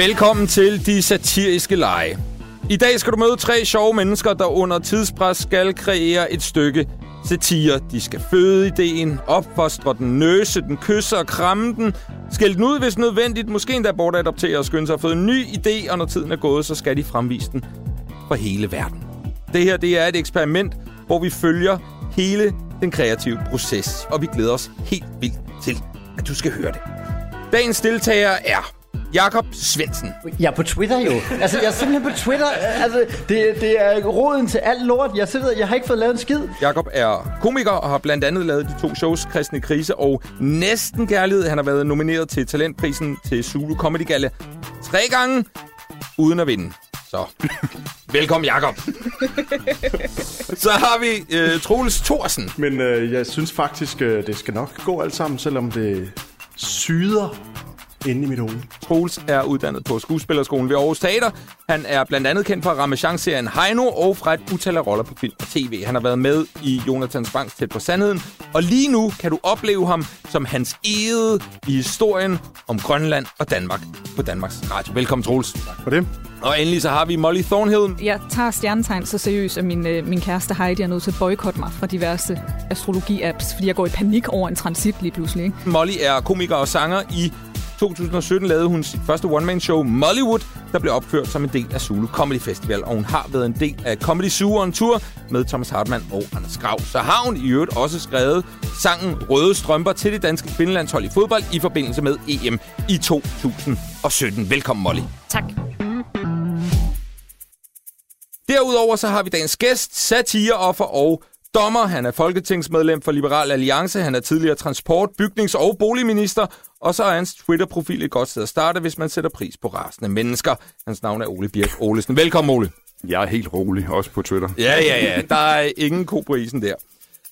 Velkommen til De Satiriske Lege. I dag skal du møde tre sjove mennesker, der under tidspres skal kreere et stykke satire. De skal føde ideen, opfostre den, nøse den, kysse og kramme den, skælde den ud, hvis nødvendigt, måske endda bortadoptere og skynde sig at få en ny idé, og når tiden er gået, så skal de fremvise den for hele verden. Det her det er et eksperiment, hvor vi følger hele den kreative proces, og vi glæder os helt vildt til, at du skal høre det. Dagens deltager er Jakob Svendsen. Jeg er på Twitter jo. Altså, jeg er simpelthen på Twitter. Altså, det, det er roden til alt lort. Jeg, sidder, jeg har ikke fået lavet en skid. Jakob er komiker og har blandt andet lavet de to shows, Kristne Krise og Næsten Kærlighed. Han har været nomineret til talentprisen til Zulu Comedy Gala tre gange, uden at vinde. Så, velkommen Jakob. Så har vi øh, Troels Thorsen. Men øh, jeg synes faktisk, øh, det skal nok gå alt sammen, selvom det syder inde i mit hoved. Troels er uddannet på Skuespillerskolen ved Aarhus Teater. Han er blandt andet kendt fra Ramachan-serien Heino og fra et utal af roller på film og tv. Han har været med i Jonathan Spangs Tæt på Sandheden. Og lige nu kan du opleve ham som hans ede i historien om Grønland og Danmark på Danmarks Radio. Velkommen, Troels. Tak for det. Og endelig så har vi Molly Thornhill. Jeg tager stjernetegn så seriøst, at min, øh, min kæreste Heidi er nødt til at boykotte mig fra diverse astrologi-apps, fordi jeg går i panik over en transit lige pludselig. Ikke? Molly er komiker og sanger i 2017 lavede hun sit første one-man-show, Mollywood, der blev opført som en del af Zulu Comedy Festival, og hun har været en del af Comedy Zoo on Tour med Thomas Hartmann og Anders Grav. Så har hun i øvrigt også skrevet sangen Røde Strømper til det danske kvindelandshold i fodbold i forbindelse med EM i 2017. Velkommen, Molly. Tak. Derudover så har vi dagens gæst, satireoffer og dommer. Han er folketingsmedlem for Liberal Alliance. Han er tidligere transport-, bygnings- og boligminister. Og så er hans Twitter-profil et godt sted at starte, hvis man sætter pris på rasende mennesker. Hans navn er Ole Birk Olesen. Velkommen, Ole. Jeg er helt rolig, også på Twitter. Ja, ja, ja. Der er ingen ko på isen der.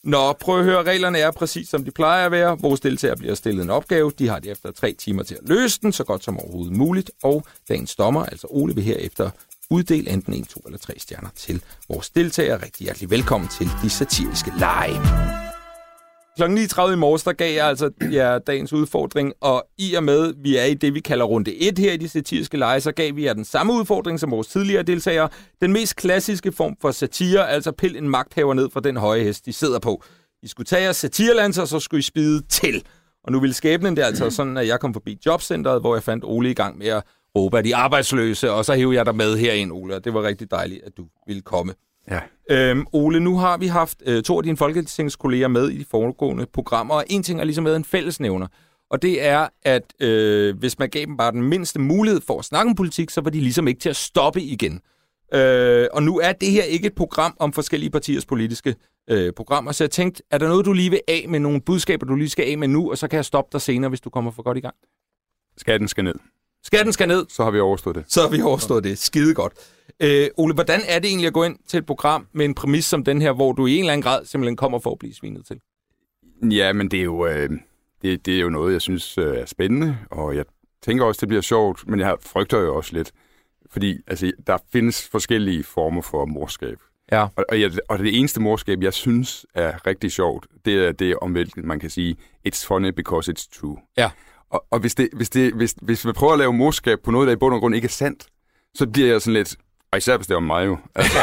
Nå, prøv at høre. Reglerne er præcis som de plejer at være. Vores deltagere bliver stillet en opgave. De har det efter tre timer til at løse den, så godt som overhovedet muligt. Og dagens dommer, altså Ole, vil herefter Uddel enten en, to eller tre stjerner til vores deltagere. Rigtig hjertelig velkommen til de satiriske lege. Klokken 9.30 i morges, der gav jeg altså jer dagens udfordring, og i og med, vi er i det, vi kalder runde 1 her i de satiriske lege, så gav vi jer den samme udfordring som vores tidligere deltagere. Den mest klassiske form for satire, altså pil en magthaver ned fra den høje hest, de sidder på. I skulle tage jeres satirelanser, så skulle I spide til. Og nu ville skæbnen det altså sådan, at jeg kom forbi jobcentret, hvor jeg fandt Ole i gang med at af de arbejdsløse, og så hævde jeg dig med herind, Ole, og det var rigtig dejligt, at du ville komme. Ja. Øhm, Ole, nu har vi haft øh, to af dine folketingskolleger med i de foregående programmer, og en ting er ligesom med en fællesnævner, og det er, at øh, hvis man gav dem bare den mindste mulighed for at snakke om politik, så var de ligesom ikke til at stoppe igen. Øh, og nu er det her ikke et program om forskellige partiers politiske øh, programmer, så jeg tænkte, er der noget, du lige vil af med, nogle budskaber, du lige skal af med nu, og så kan jeg stoppe dig senere, hvis du kommer for godt i gang? Skatten skal ned. Skatten skal ned, Så har vi overstået det. så har vi overstået det. Skide godt. Øh, Ole, hvordan er det egentlig at gå ind til et program med en præmis som den her, hvor du i en eller anden grad simpelthen kommer for at blive svinet til? Ja, men det er jo, øh, det, det er jo noget, jeg synes øh, er spændende, og jeg tænker også, det bliver sjovt, men jeg frygter jo også lidt, fordi altså, der findes forskellige former for morskab. Ja. Og, og, jeg, og det eneste morskab, jeg synes er rigtig sjovt, det er det om hvilket man kan sige, it's funny because it's true. Ja. Og, og hvis, det, hvis, det, hvis, hvis man prøver at lave morskab på noget, der i bund og grund ikke er sandt, så bliver jeg sådan lidt, og især hvis det er om mig jo. Altså,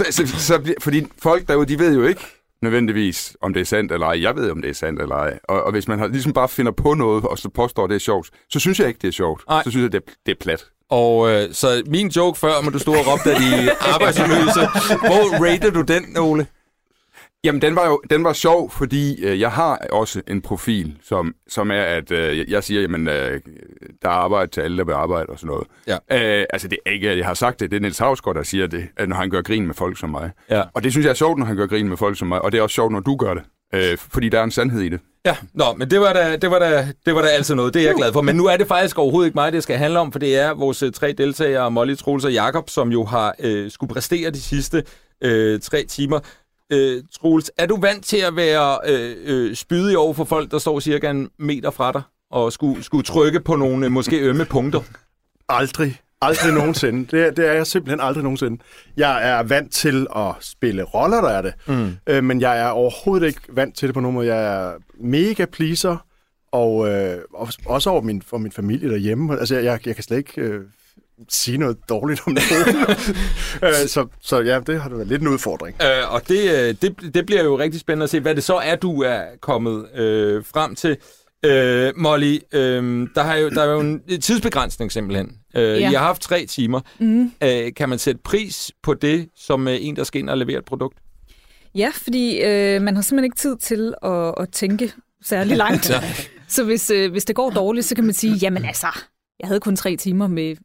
så, så, så, bliver- fordi folk derude, de ved jo ikke nødvendigvis, om det er sandt eller ej. Jeg ved, om det er sandt eller ej. Og, og hvis man har, ligesom bare finder på noget, og så påstår, det er sjovt, så synes jeg ikke, det er sjovt. Nej. Så synes jeg, det er, det er plat. Og øh, så min joke før, må du stå og råbte af de arbejdsløse. Hvor rater du den, Ole? Jamen, den var jo den var sjov, fordi øh, jeg har også en profil, som, som er, at øh, jeg siger, jamen, øh, der er arbejde til alle, der vil arbejde og sådan noget. Ja. Øh, altså, det er ikke, at jeg har sagt det, det er Niels Havsgaard, der siger det, at når han gør grin med folk som mig. Ja. Og det synes jeg er sjovt, når han gør grin med folk som mig, og det er også sjovt, når du gør det. Øh, fordi der er en sandhed i det. Ja, nå, men det var, da, det, var da, det var da altid noget. Det er jeg glad for. Men nu er det faktisk overhovedet ikke mig, det skal handle om, for det er vores øh, tre deltagere, Molly, Troels og Jakob, som jo har øh, skulle præstere de sidste øh, tre timer. Øh, Troels, er du vant til at være øh, øh, spydig over for folk, der står cirka en meter fra dig, og skulle, skulle trykke på nogle øh, måske ømme punkter? Aldrig. Aldrig nogensinde. Det, er- det er jeg simpelthen aldrig nogensinde. Jeg er vant til at spille roller, der er det. Mm. Øh, men jeg er overhovedet ikke vant til det på nogen måde. Jeg er mega pleaser, Og øh, også- også over min, for min familie derhjemme. Altså, jeg, jeg kan slet ikke øh, sige noget dårligt om det. øh, så, så ja, det har da været lidt en udfordring. Øh, og det, øh, det, det bliver jo rigtig spændende at se, hvad det så er, du er kommet øh, frem til. Øh, Molly, øh, der, har jo, der er jo en tidsbegrænsning simpelthen. Øh, Ja. I har haft tre timer. Mm. Øh, kan man sætte pris på det som øh, en, der skal ind og levere et produkt? Ja, fordi øh, man har simpelthen ikke tid til at, at tænke særlig langt. så hvis, øh, hvis det går dårligt, så kan man sige, jamen altså, jeg havde kun tre timer med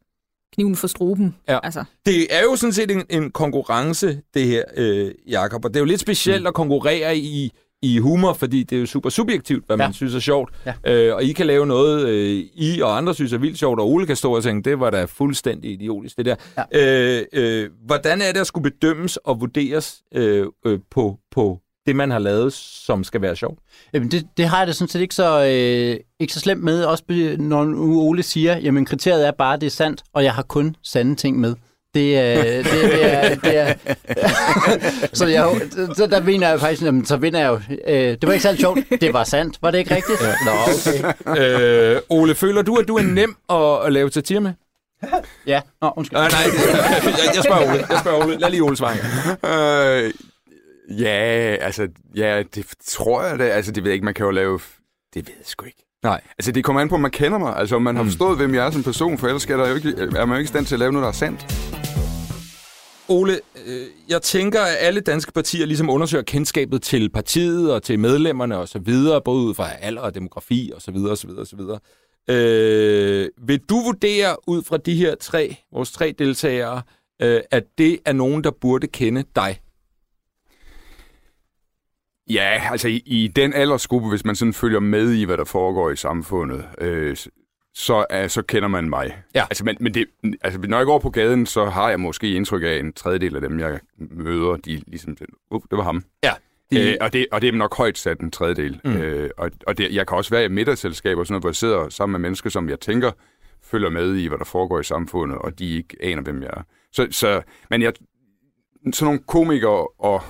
kniven for struben. Ja. Altså, Det er jo sådan set en, en konkurrence, det her, øh, Jacob. Og det er jo lidt specielt mm. at konkurrere i, i humor, fordi det er jo super subjektivt, hvad. Ja. man synes er sjovt. Ja. Øh, og I kan lave noget, øh, I og andre synes er vildt sjovt, og Ole kan stå og tænke, det var da fuldstændig idiotisk, det der. Ja. Øh, øh, hvordan er det at skulle bedømmes og vurderes øh, øh, på, på det, man har lavet, som skal være sjovt? Jamen, det, det har jeg det sådan set ikke så, øh, ikke så slemt med. Også når nu Ole siger, jamen kriteriet er bare, at det er sandt, og jeg har kun sande ting med. Det, øh, det, det er... Det er så, jeg, så der mener jeg faktisk, jamen, så vinder jeg jo. Øh, det var ikke særlig sjovt. Det var sandt. Var det ikke rigtigt? Ja. Nå, okay. øh, Ole, føler du, at du er nem at, at lave satire med? Ja. Nå, undskyld. Nej, nej, jeg, jeg spørger Ole. Jeg spørger Ole. Lad lige Ole svare. Øh, ja, altså, ja, det tror jeg da. Altså, det ved jeg ikke, man kan jo lave... Det ved jeg sgu ikke. Nej. Altså, det kommer an på, om man kender mig. Altså, om man har forstået, hvem jeg er som person, for ellers skal der jo ikke, er man jo ikke i stand til at lave noget, der er sandt. Ole, øh, jeg tænker, at alle danske partier ligesom undersøger kendskabet til partiet og til medlemmerne og så videre, både ud fra alder og demografi og så videre og så videre og så videre. Øh, vil du vurdere ud fra de her tre, vores tre deltagere, øh, at det er nogen, der burde kende dig? Ja, altså i, i den aldersgruppe, hvis man sådan følger med i, hvad der foregår i samfundet, øh, så, uh, så kender man mig. Ja. Altså, men, men det, altså, når jeg går på gaden, så har jeg måske indtryk af en tredjedel af dem, jeg møder, de ligesom, uh, det var ham. Ja. De... Øh, og, det, og det er nok højt sat en tredjedel. Mm. Øh, og og det, jeg kan også være i middagsselskaber, og sådan noget, hvor jeg sidder sammen med mennesker, som jeg tænker følger med i, hvad der foregår i samfundet, og de ikke aner, hvem jeg er. Så, så, men jeg, sådan nogle komikere, og,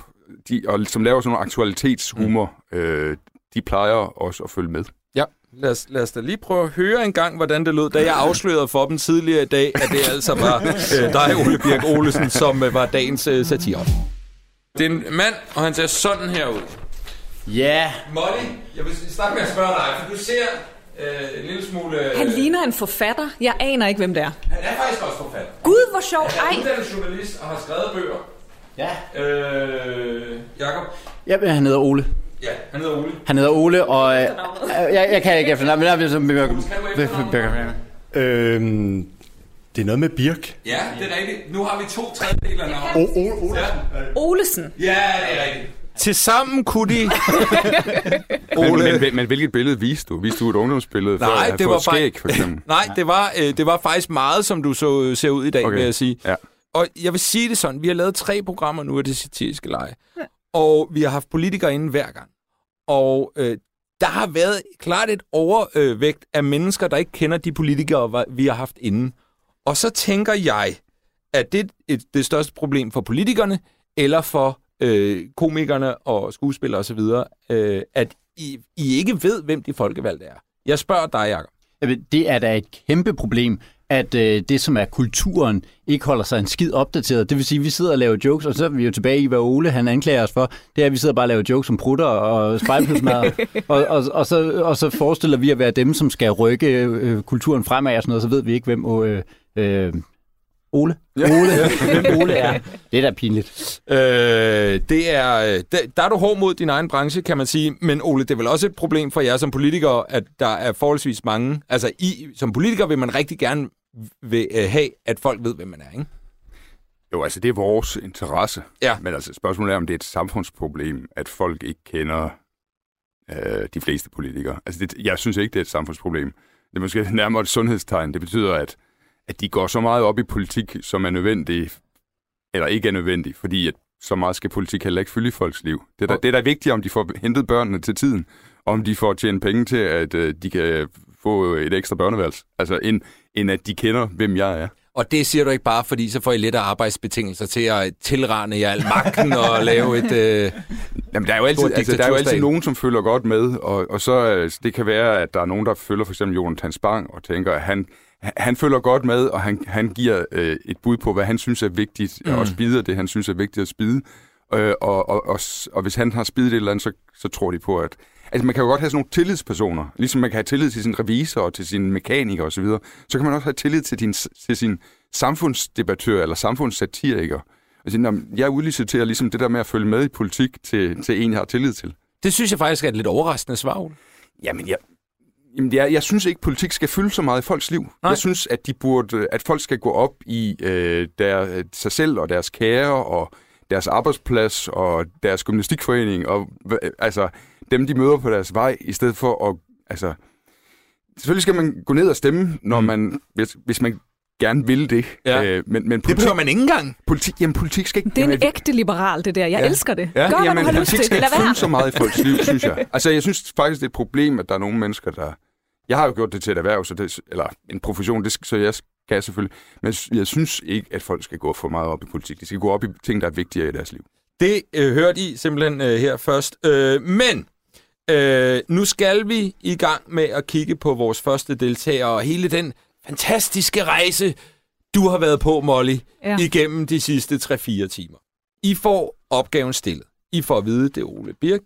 de, og, som laver sådan nogle aktualitetshumor, mm. øh, de plejer også at følge med. Ja, lad os, lad os da lige prøve at høre en gang, hvordan det lød, da jeg afslørede for dem tidligere i dag, at det altså var øh, dig, Ole Birk Olesen, som øh, var dagens øh, satire. Det er en mand, og han ser sådan her ud. Ja. Molly, jeg vil starte med at spørge dig, for du ser øh, en lille smule... Øh, han ligner en forfatter. Jeg aner ikke, hvem det er. han er faktisk også forfatter. Gud, hvor sjovt. Han er uddannet journalist og har skrevet bøger. Ja. Øh, Jakob? ja. Han hedder Ole. Ja, han hedder Ole. Han hedder Ole, og... Øh, jeg, jeg kan ikke efternavn, men er. Kan du efternavnet? Øhm, det er noget med Birk. Ja, det er rigtigt. Nu har vi to tredjedel af navnet. Oh, oh. Ja. Olesen. ja, det er rigtigt. Tilsammen kunne de... Men, men, men, men hvilket billede viste du? Viste du et ungdomsbillede? Nej, jeg har det var skæg, for eksempel? Nej, det var, øh, det var faktisk meget, som du så ser ud i dag. Okay. vil jeg sige. Ja. Og jeg vil sige det sådan, vi har lavet tre programmer nu af det satiriske leje. Og vi har haft politikere inde hver gang. Og øh, der har været klart et overvægt af mennesker, der ikke kender de politikere, vi har haft inde. Og så tænker jeg, at det er et, det største problem for politikerne, eller for øh, komikerne og skuespillere osv., øh, at I, I ikke ved, hvem de folkevalgte er. Jeg spørger dig, Jacob. Jamen, det er da et kæmpe problem, at øh, det, som er kulturen, ikke holder sig en skid opdateret. Det vil sige, at vi sidder og laver jokes, og så er vi jo tilbage i, hvad Ole han anklager os for. Det er, at vi sidder bare og laver jokes om prutter og spejlpølsmadder. og, og, og, så, og så forestiller vi at være dem, som skal rykke øh, kulturen fremad og sådan noget, så ved vi ikke, hvem øh, øh, Ole. Ja. Ole. hvem Ole er. Det er da pinligt. Øh, det er, der, der er du hård mod din egen branche, kan man sige. Men Ole, det er vel også et problem for jer som politikere, at der er forholdsvis mange... Altså, I, som politiker vil man rigtig gerne vil, øh, have, at folk ved, hvem man er, ikke? Jo, altså det er vores interesse. Ja. Men altså spørgsmålet er, om det er et samfundsproblem, at folk ikke kender øh, de fleste politikere. Altså det, jeg synes ikke, det er et samfundsproblem. Det er måske nærmere et sundhedstegn. Det betyder, at, at de går så meget op i politik, som er nødvendigt, eller ikke er nødvendigt, fordi at så meget skal politik heller ikke fylde i folks liv. Det er, da, det er da vigtigt, om de får hentet børnene til tiden, om de får tjent penge til, at øh, de kan få et ekstra børneværelse. Altså, end, end at de kender, hvem jeg er. Og det siger du ikke bare, fordi så får I lidt af arbejdsbetingelser til at tilrane jer al magten og lave et... Øh... Jamen, der er jo altid, altså, der er jo altid nogen, som følger godt med, og, og så øh, det kan være, at der er nogen, der følger for eksempel Jonathan Spang og tænker, at han, han følger godt med, og han, han giver øh, et bud på, hvad han synes er vigtigt, mm. og spider det, han synes er vigtigt at spide. Øh, og, og, og, og hvis han har spidet et eller andet, så, så tror de på, at... Altså, man kan jo godt have sådan nogle tillidspersoner. Ligesom man kan have tillid til sin revisor og til sin mekaniker osv., så, så kan man også have tillid til, din, til sin samfundsdebattør eller samfundssatiriker. Altså, jeg udliciterer ligesom det der med at følge med i politik til, til en, jeg har tillid til. Det synes jeg faktisk er et lidt overraskende svar. Jamen, jeg, jamen jeg, jeg synes ikke, politik skal fylde så meget i folks liv. Nej. Jeg synes, at, de burde, at folk skal gå op i øh, der, sig selv og deres kære og deres arbejdsplads og deres gymnastikforening og altså dem, de møder på deres vej, i stedet for at... Altså, selvfølgelig skal man gå ned og stemme, når Mm. man, hvis, hvis man gerne vil det. Ja. Øh, men, men Det politik, behøver man ikke engang. politik, jamen, politik skal ikke... Det er en jamen, ægte liberal, det der. Jeg Ja. elsker det. Ja, Gør, hvad jamen, du har lyst politik til. skal ikke fylde så meget i folks liv, synes jeg. Altså, jeg synes faktisk, det er et problem, at der er nogle mennesker, der... Jeg har jo gjort det til et erhverv, så det, eller en profession, det, skal- så jeg skal selvfølgelig. Men jeg, jeg synes ikke, at folk skal gå for meget op i politik. De skal gå op i ting, der er vigtigere i deres liv. Det øh, hørte I simpelthen øh, her først. Øh, men øh, nu skal vi i gang med at kigge på vores første deltager og hele den fantastiske rejse, du har været på, Molly, ja. Igennem de sidste 3-4 timer. I får opgaven stillet. I får at vide, det er Ole Birk.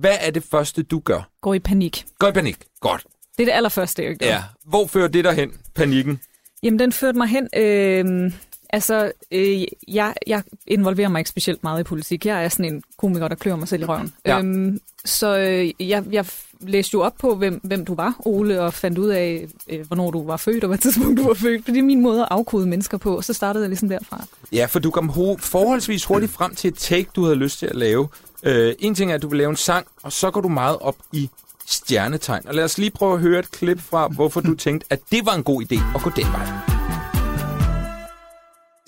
Hvad er det første, du gør? Gå i panik. Gå i panik. Godt. Det er det allerførste, jeg gør. Ja. Hvor fører det dig hen? Panikken? Jamen, den førte mig hen... Øh, altså, øh, jeg, jeg involverer mig ikke specielt meget i politik. Jeg er sådan en komiker, der klør mig selv i røven. Ja. Øhm, så øh, jeg, jeg læste jo op på, hvem, hvem du var, Ole, og fandt ud af, øh, hvornår du var født, og hvad tidspunkt du var født. For det er min måde at afkode mennesker på, og så startede jeg ligesom derfra. Ja, for du kom ho- forholdsvis hurtigt frem til et take, du havde lyst til at lave. Øh, en ting er, at du vil lave en sang, og så går du meget op i stjernetegn. Og lad os lige prøve at høre et klip fra, hvorfor du tænkte, at det var en god idé at gå den vej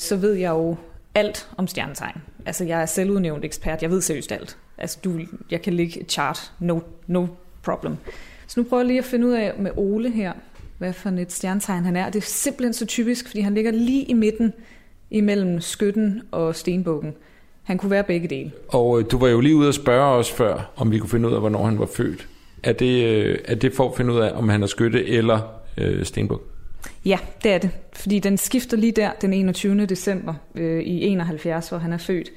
så ved jeg jo alt om stjernetegn. Altså, jeg er selvudnævnt ekspert. Jeg ved seriøst alt. Altså, du, jeg kan ligge et chart. No, no problem. Så nu prøver jeg lige at finde ud af med Ole her, hvad for et stjernetegn han er. Det er simpelthen så typisk, fordi han ligger lige i midten imellem skytten og stenbukken. Han kunne være begge dele. Og øh, du var jo lige ude og spørge os før, om vi kunne finde ud af, hvornår han var født. Er det, øh, er det for at finde ud af, om han er skytte eller øh, stenbuk? Ja, det er det. Fordi den skifter lige der den 21. december øh, i 71, hvor han er født.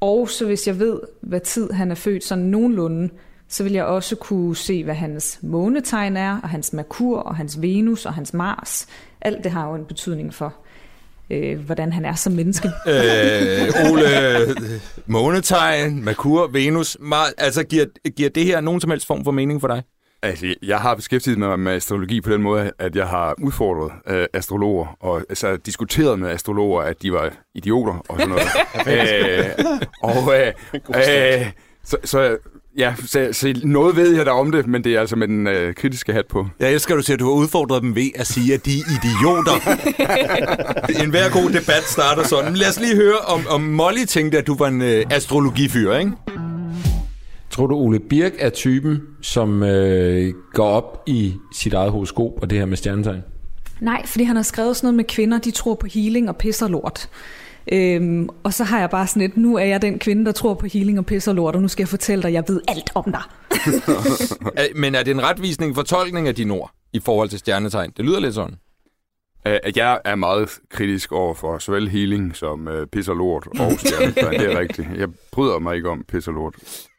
Og så hvis jeg ved, hvad tid han er født, sådan nogenlunde, så vil jeg også kunne se, hvad hans månetegn er, og hans Merkur, og hans Venus, og hans Mars. Alt det har jo en betydning for, øh, hvordan han er som menneske. Øh, Ole, månetegn, Merkur, Venus. Mars, altså, giver, giver det her nogen som helst form for mening for dig? Altså, jeg har beskæftiget mig med astrologi på den måde, at jeg har udfordret øh, astrologer, og altså, diskuteret med astrologer, at de var idioter og sådan noget. øh, og øh, øh, så, så, ja, så, så noget ved jeg der om det, men det er altså med den øh, kritiske hat på. Jeg elsker, du siger, at du har udfordret dem ved at sige, at de er idioter. en hver god debat starter sådan. Lad os lige høre, om, om Molly tænkte, at du var en øh, astrologifyr, ikke? Tror du, Ole Birk er typen, som øh, går op i sit eget horoskop og det her med stjernetegn? Nej, fordi han har skrevet sådan noget med kvinder, de tror på healing og pisser lort. Øhm, og så har jeg bare sådan et, nu er jeg den kvinde, der tror på healing og pisser lort, og nu skal jeg fortælle dig, jeg ved alt om dig. Men er det en retvisning fortolkning af dine ord i forhold til stjernetegn? Det lyder lidt sådan. At jeg er meget kritisk over for såvel healing som øh, pis og lort og stjernetegn. det er rigtigt. Jeg bryder mig ikke om pis og lort.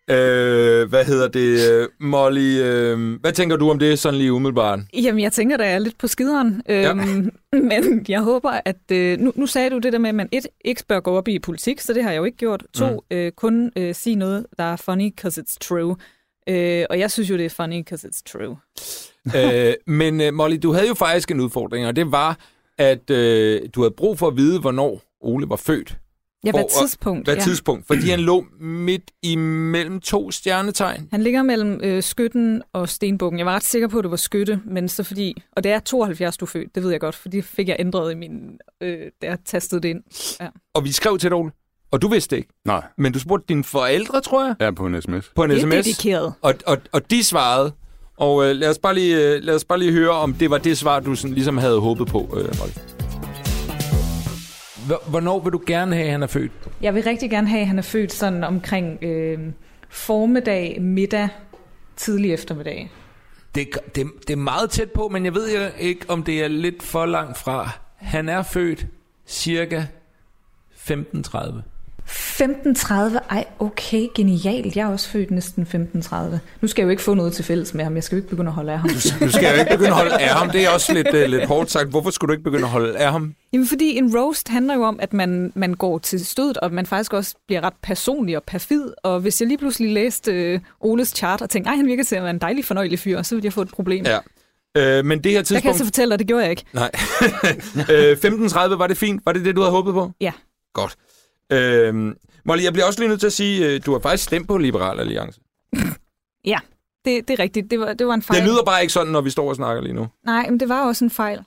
Øh, hvad hedder det? Molly, øh, hvad tænker du om det sådan lige umiddelbart? Jamen, jeg tænker, der er lidt på skideren. Øhm, men jeg håber, at... Øh, nu, nu sagde du det der med, at man et, ikke bør gå op i politik, så det har jeg jo ikke gjort. To, mm. øh, kun øh, sige noget, der er funny, because it's true. Øh, og jeg synes jo, det er funny, because it's true. øh, men øh, Molly, du havde jo faktisk en udfordring, og det var, at øh, du havde brug for at vide, hvornår Ole var født. Ja, hvad Hvor- tidspunkt? Hvad ja. tidspunkt? Fordi han lå midt imellem to stjernetegn. Han ligger mellem øh, skytten og stenbukken. Jeg var ret sikker på, at det var skytte, men så fordi... Og det er 72, du er født, det ved jeg godt, for det fik jeg ændret i min... Øh, da jeg tastede det ind. Og vi skrev til dig, Ole, og du vidste ikke. Nej, Men du spurgte dine forældre, tror jeg, er på en sms. på en Det er sms. dedikeret. Og, og, og de svarede. Og øh, lad, os bare lige, øh, lad os bare lige høre, om det var det svar, du sådan, ligesom havde håbet på, øh, Molly. Hvor- Hvornår vil du gerne have, at han er født? Jeg vil rigtig gerne have, at han er født sådan omkring øh, formiddag, middag, tidlig eftermiddag. Det, det, det er meget tæt på, men jeg ved jo ikke, om det er lidt for langt fra. Han er født cirka 15.30. 15.30, ej okay, genialt. Jeg er også født næsten 15.30. Nu skal jeg jo ikke få noget til fælles med ham. Jeg skal jo ikke begynde at holde af ham. Nu skal jeg jo ikke begynde at holde af ham. Det er også lidt, uh, lidt hårdt sagt. Hvorfor skulle du ikke begynde at holde af ham? Jamen fordi en roast handler jo om, at man, man går til stødet, og man faktisk også bliver ret personlig og perfid. Og hvis jeg lige pludselig læste øh, Oles chart og tænkte, ej, han virker til at være en dejlig fornøjelig fyr, så ville jeg få et problem. Ja. Øh, men det her Der kan jeg tidspunkt... så fortælle dig, det gjorde jeg ikke. Nej. øh, 15.30, var det fint? Var det det, du havde håbet på? Ja. Godt. Øh, Molly, jeg bliver også lige nødt til at sige, øh, du har faktisk stemt på Liberal Alliance. Det, det er rigtigt. Det var, det var en fejl. Det lyder bare ikke sådan, når vi står og snakker lige nu. Nej, men det var også en fejl.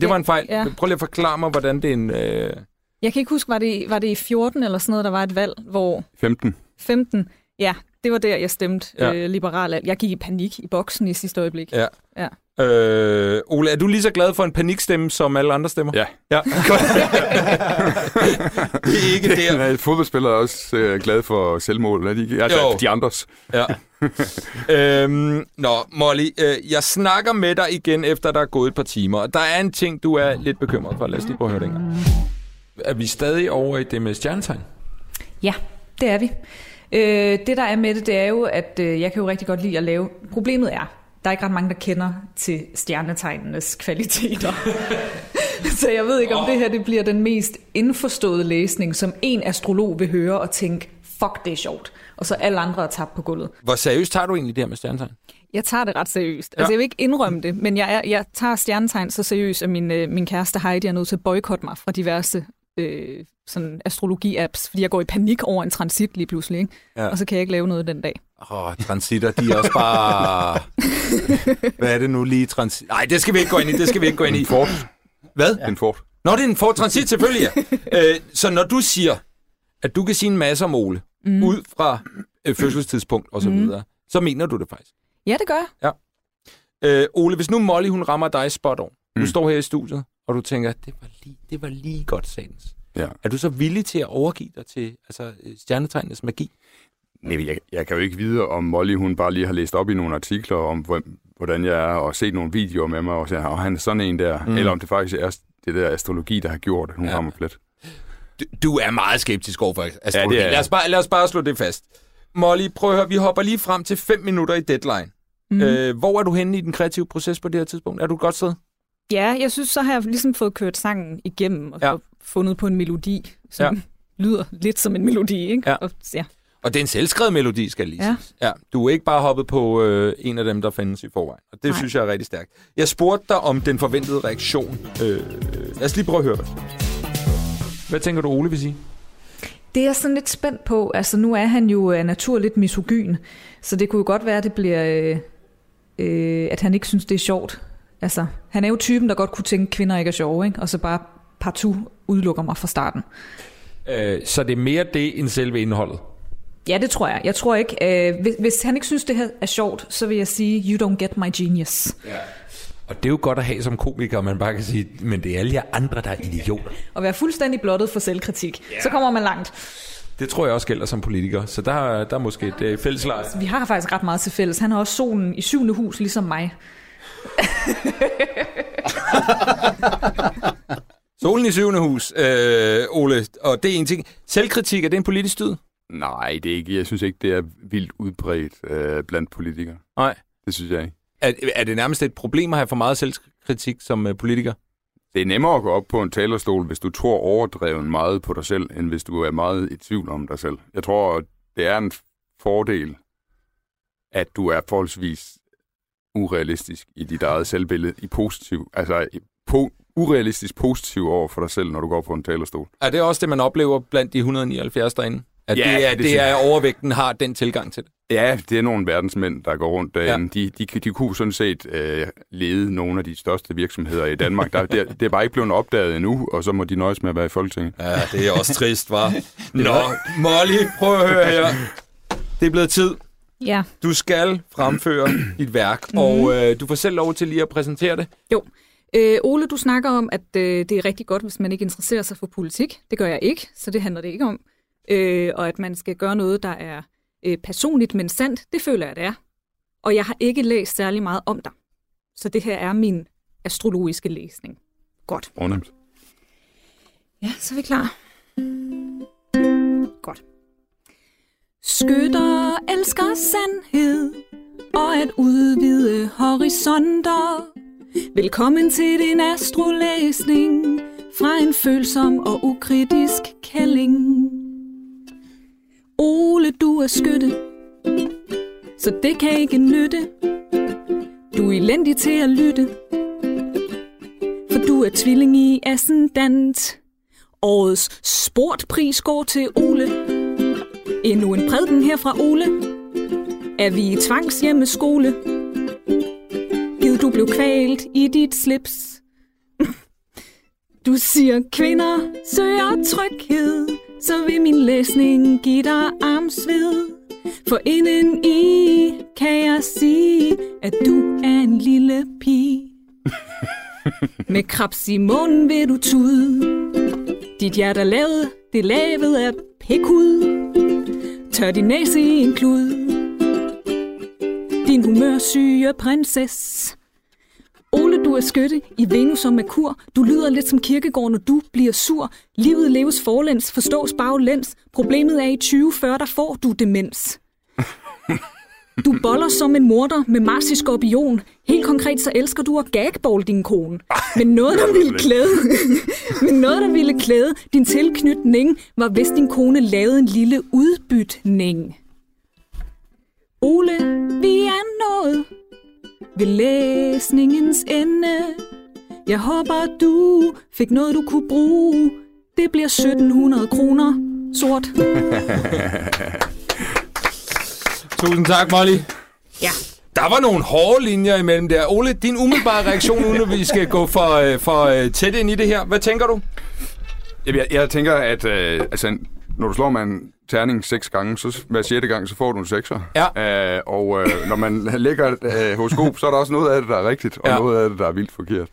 Det var en fejl. Ja. Prøv lige at forklare mig, hvordan det er en... Øh... Jeg kan ikke huske, var det, var det i 14 eller sådan noget, der var et valg, hvor 15. 15, ja, det var der, jeg stemte Ja. ja. øh, liberal. Jeg gik i panik i boksen i sidste øjeblik. Ja. Ja. Øh, Ole, er du lige så glad for en panikstemme, som alle andre stemmer? Ja. Ja, det er ikke der. Nej, fodboldspillere er også øh, glade for selvmål. Er de, ikke? altså, Jo. de andres. Ja. øhm, nå, Molly, øh, jeg snakker med dig igen, efter der er gået et par timer. Og der er en ting, du er lidt bekymret for. Lad os lige prøve at høre det en gang. Er vi stadig over i det med stjernetegn? Ja, det er vi. Øh, det, der er med det, det er jo, at øh, jeg kan jo rigtig godt lide at lave... Problemet er, der er ikke ret mange, der kender til stjernetegnenes kvaliteter. Så jeg ved ikke, om det her det bliver den mest indforståede læsning, som en astrolog vil høre og tænke, fuck, det er sjovt. Og så alle andre er tabt på gulvet. Hvor seriøst tager du egentlig det her med stjernetegn? Jeg tager det ret seriøst. Ja. Altså, jeg vil ikke indrømme det, men jeg, er, jeg tager stjernetegn så seriøst, at min, øh, min kæreste Heidi er nødt til at boykotte mig fra diverse øh, sådan astrologi-apps, fordi jeg går i panik over en transit lige pludselig, ikke? Ja. Ja. og så kan jeg ikke lave noget den dag. Åh, oh, transitter, de er også bare... Hvad er det nu lige transit? Nej, det skal vi ikke gå ind i, det skal vi ikke gå ind i. Fort. Hvad? Ja. En fort. Nå, det er en Ford Transit, selvfølgelig, ja. øh, så når du siger, at du kan sige en masse om Ole, mm. ud fra øh, fødselstidspunkt og så Mm. videre, så mener du det faktisk. Ja, det gør jeg. Øh, Ole, hvis nu Molly, hun rammer dig spot on, du Mm. står her i studiet, og du tænker, det var lige, det var lige godt sagtens. Ja. Er du så villig til at overgive dig til altså, øh, stjernetegnenes magi? Nej, jeg, jeg kan jo ikke vide, om Molly hun bare lige har læst op i nogle artikler om, hvem- hvordan jeg er, og set nogle videoer med mig, og siger, og han er sådan en der. Mm. Eller om det faktisk er det der astrologi, der har gjort, at hun Ja. ja. rammer plet. Du, du er meget skeptisk overfor astrologi. Ja, det er lad, os bare, lad os bare slå det fast. Molly, prøv at høre, vi hopper lige frem til 5 minutter i deadline. Mm. Øh, hvor er du henne i den kreative proces på det her tidspunkt? Er du et godt sted? Ja, jeg synes, så har jeg ligesom fået kørt sangen igennem og Ja. fundet på en melodi, som ja. lyder lidt som en melodi, ikke? Ja. Og, ja. Og det er en selvskrevet melodi, skal lige Ja. Ja, du er ikke bare hoppet på øh, en af dem, der findes i forvejen. Og det Nej. synes jeg er rigtig stærkt. Jeg spurgte dig om den forventede reaktion. Øh, lad os lige prøve at høre det. Hvad tænker du, Ole vil sige? Det er jeg sådan lidt spændt på. Altså, nu er han jo af natur lidt misogyn, så det kunne jo godt være, at det bliver, øh, øh, at han ikke synes, det er sjovt. Altså, han er jo typen, der godt kunne tænke, at kvinder ikke er sjove, ikke? og så bare partout udelukker mig fra starten. Øh, så det er mere det, end selve indholdet. Ja, det tror jeg. Jeg tror ikke, øh, hvis, hvis han ikke synes, det her er sjovt, så vil jeg sige, you don't get my genius. Og det er jo godt at have som komiker, man bare kan sige, men det er alle jer andre, der er idioter. Og være fuldstændig blottet for selvkritik. Yeah. Så kommer man langt. Det tror jeg også gælder som politiker, så der, der er måske et øh. Vi har faktisk ret meget til fælles. Han har også solen i syvende hus, ligesom mig. Solen i syvende hus, øh, Ole, og det er en ting. Selvkritik, er det en politisk styd? Nej, det er ikke. Jeg synes ikke, det er vildt udbredt øh, blandt politikere. Nej. Det synes jeg ikke. Er, er det nærmest et problem at have for meget selvkritik som øh, politiker? Det er nemmere at gå op på en talerstol, hvis du tror overdreven meget på dig selv, end hvis du er meget i tvivl om dig selv. Jeg tror, det er en fordel, at du er forholdsvis urealistisk i dit eget selvbillede, i positiv, altså i po- urealistisk positiv over for dig selv, når du går på en talerstol. Er det også det, man oplever blandt de 179 derinde? At Ja, det, er, det det, er overvægten har den tilgang til det? Ja, det er nogle verdensmænd, der går rundt derinde. Ja. De, de, de kunne sådan set øh, lede nogle af de største virksomheder i Danmark. Der, det, er- det er bare ikke blevet opdaget endnu, og så må de nøjes med at være i Folketinget. Ja, det er også trist, var. Nå, Molly, prøv at høre her. Det er blevet tid. Ja. Du skal fremføre dit værk, Mhm. og øh, du får selv lov til lige at præsentere det. Øh, Ole, du snakker om, at øh, det er rigtig godt, hvis man ikke interesserer sig for politik. Det gør jeg ikke, så det handler det ikke om. Øh, og at man skal gøre noget, der er øh, personligt, men sandt, det føler jeg, det er. Og jeg har ikke læst særlig meget om dig. Så det her er min astrologiske læsning. Godt. Fornemt. Ja, så er vi klar. Godt. Skytter elsker sandhed og at udvide horisonter. Velkommen til din astrolæsning fra en følsom og ukritisk kælling. Ole, du er skytte, så det kan ikke nytte. Du er elendig til at lytte, for du er tvilling i ascendant. Årets sportpris går til Ole. Endnu en prædiken her fra Ole. Er vi i tvangshjemmeskole? Gid du blev kvalt i dit slips. Du siger, kvinder søger tryghed, så vil min læsning give dig armsved. For inden i kan jeg sige, at du er en lille pige. Med krabs i munden vil du tude. Dit hjerte er lavet, det er lavet af pikhud. Tør din næse i en klud. Din humørsyge prinsesse. Ole, du er skytte i Venus og Merkur. Du lyder lidt som kirkegård, når du bliver sur. Livet leves forlæns, forstås baglæns. Problemet er i 2040, der får du demens. Du boller som en morter med Mars i skorpion. Helt konkret så elsker du at gagball din kone. Men noget, der ville klæde, men noget, der ville klæde din tilknytning, var hvis din kone lavede en lille udbytning. Ole, vi er nået ved læsningens ende. Jeg håber, du fik noget, du kunne bruge. Det bliver 1700 kroner sort. Tusind tak, Molly. Ja. Der var nogle hårde linjer imellem der. Ole, din umiddelbare reaktion, uden at vi skal gå for, øh, for øh, tæt ind i det her. Hvad tænker du? Jamen, jeg, jeg tænker, at øh, altså, når du slår med en terning seks gange, så hver sjette gang, så får du en sekser. Ja. Øh, og øh, når man lægger øh, horoskop, så er der også noget af det, der er rigtigt, og Ja. noget af det, der er vildt forkert.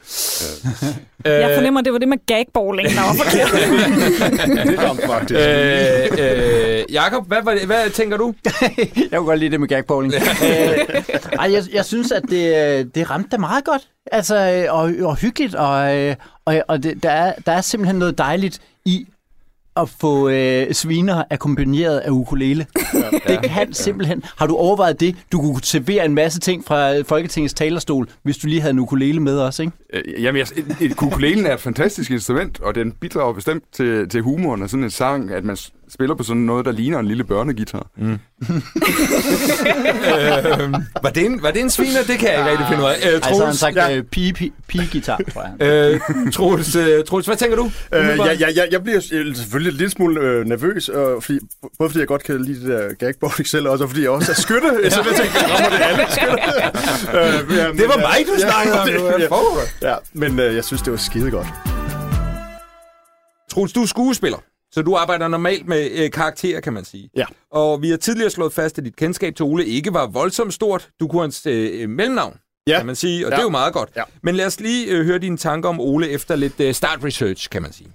Jeg fornemmer, det var det med gagballing, der var forkert. Det er faktisk. Øh, øh, Jakob, hvad, hvad, hvad tænker du? jeg kunne godt lide det med gagbowling. øh, ej, jeg, jeg synes, at det, det ramte da meget godt. Altså, øh, og, og hyggeligt, og, øh, og, og det, der, er, der er simpelthen noget dejligt i at få øh, sviner akkompagneret af ukulele. Ja. Det kan simpelthen... Har du overvejet det? Du kunne servere en masse ting fra Folketingets talerstol, hvis du lige havde en ukulele med os, ikke? Øh, jamen, jeg, et, et, ukulelen er et fantastisk instrument, og den bidrager bestemt til, til humoren af sådan en sang, at man spiller på sådan noget, der ligner en lille børnegitar. Mm. øh, var, det en, var det en sviner? Det kan jeg ikke rigtig finde ud af. Øh, Ej, så har han Troels, sagt ja. øh, pige, pige, pige-gitar, tror jeg. øh, Troels, øh, Troels, hvad tænker du? Øh, jeg, jeg, jeg, jeg bliver selvfølgelig en lille smule øh, nervøs, øh, fordi, både fordi jeg godt kan lide det der gagbowling selv, og også fordi jeg også er skytte. så jeg tænker, jeg rammer det alle skytte. øh, ja, men, Det var øh, mig, du ja, snakkede om. det- ja. Ja, men øh, jeg synes, det var skide godt. Troels, du er skuespiller, så du arbejder normalt med øh, karakterer, kan man sige. Ja. Og vi har tidligere slået fast, at dit kendskab til Ole ikke var voldsomt stort. Du kunne hans øh, mellemnavn, Ja. kan man sige, og Ja. det er jo meget godt. Ja. Men lad os lige øh, høre dine tanker om Ole efter lidt øh, start research, kan man sige.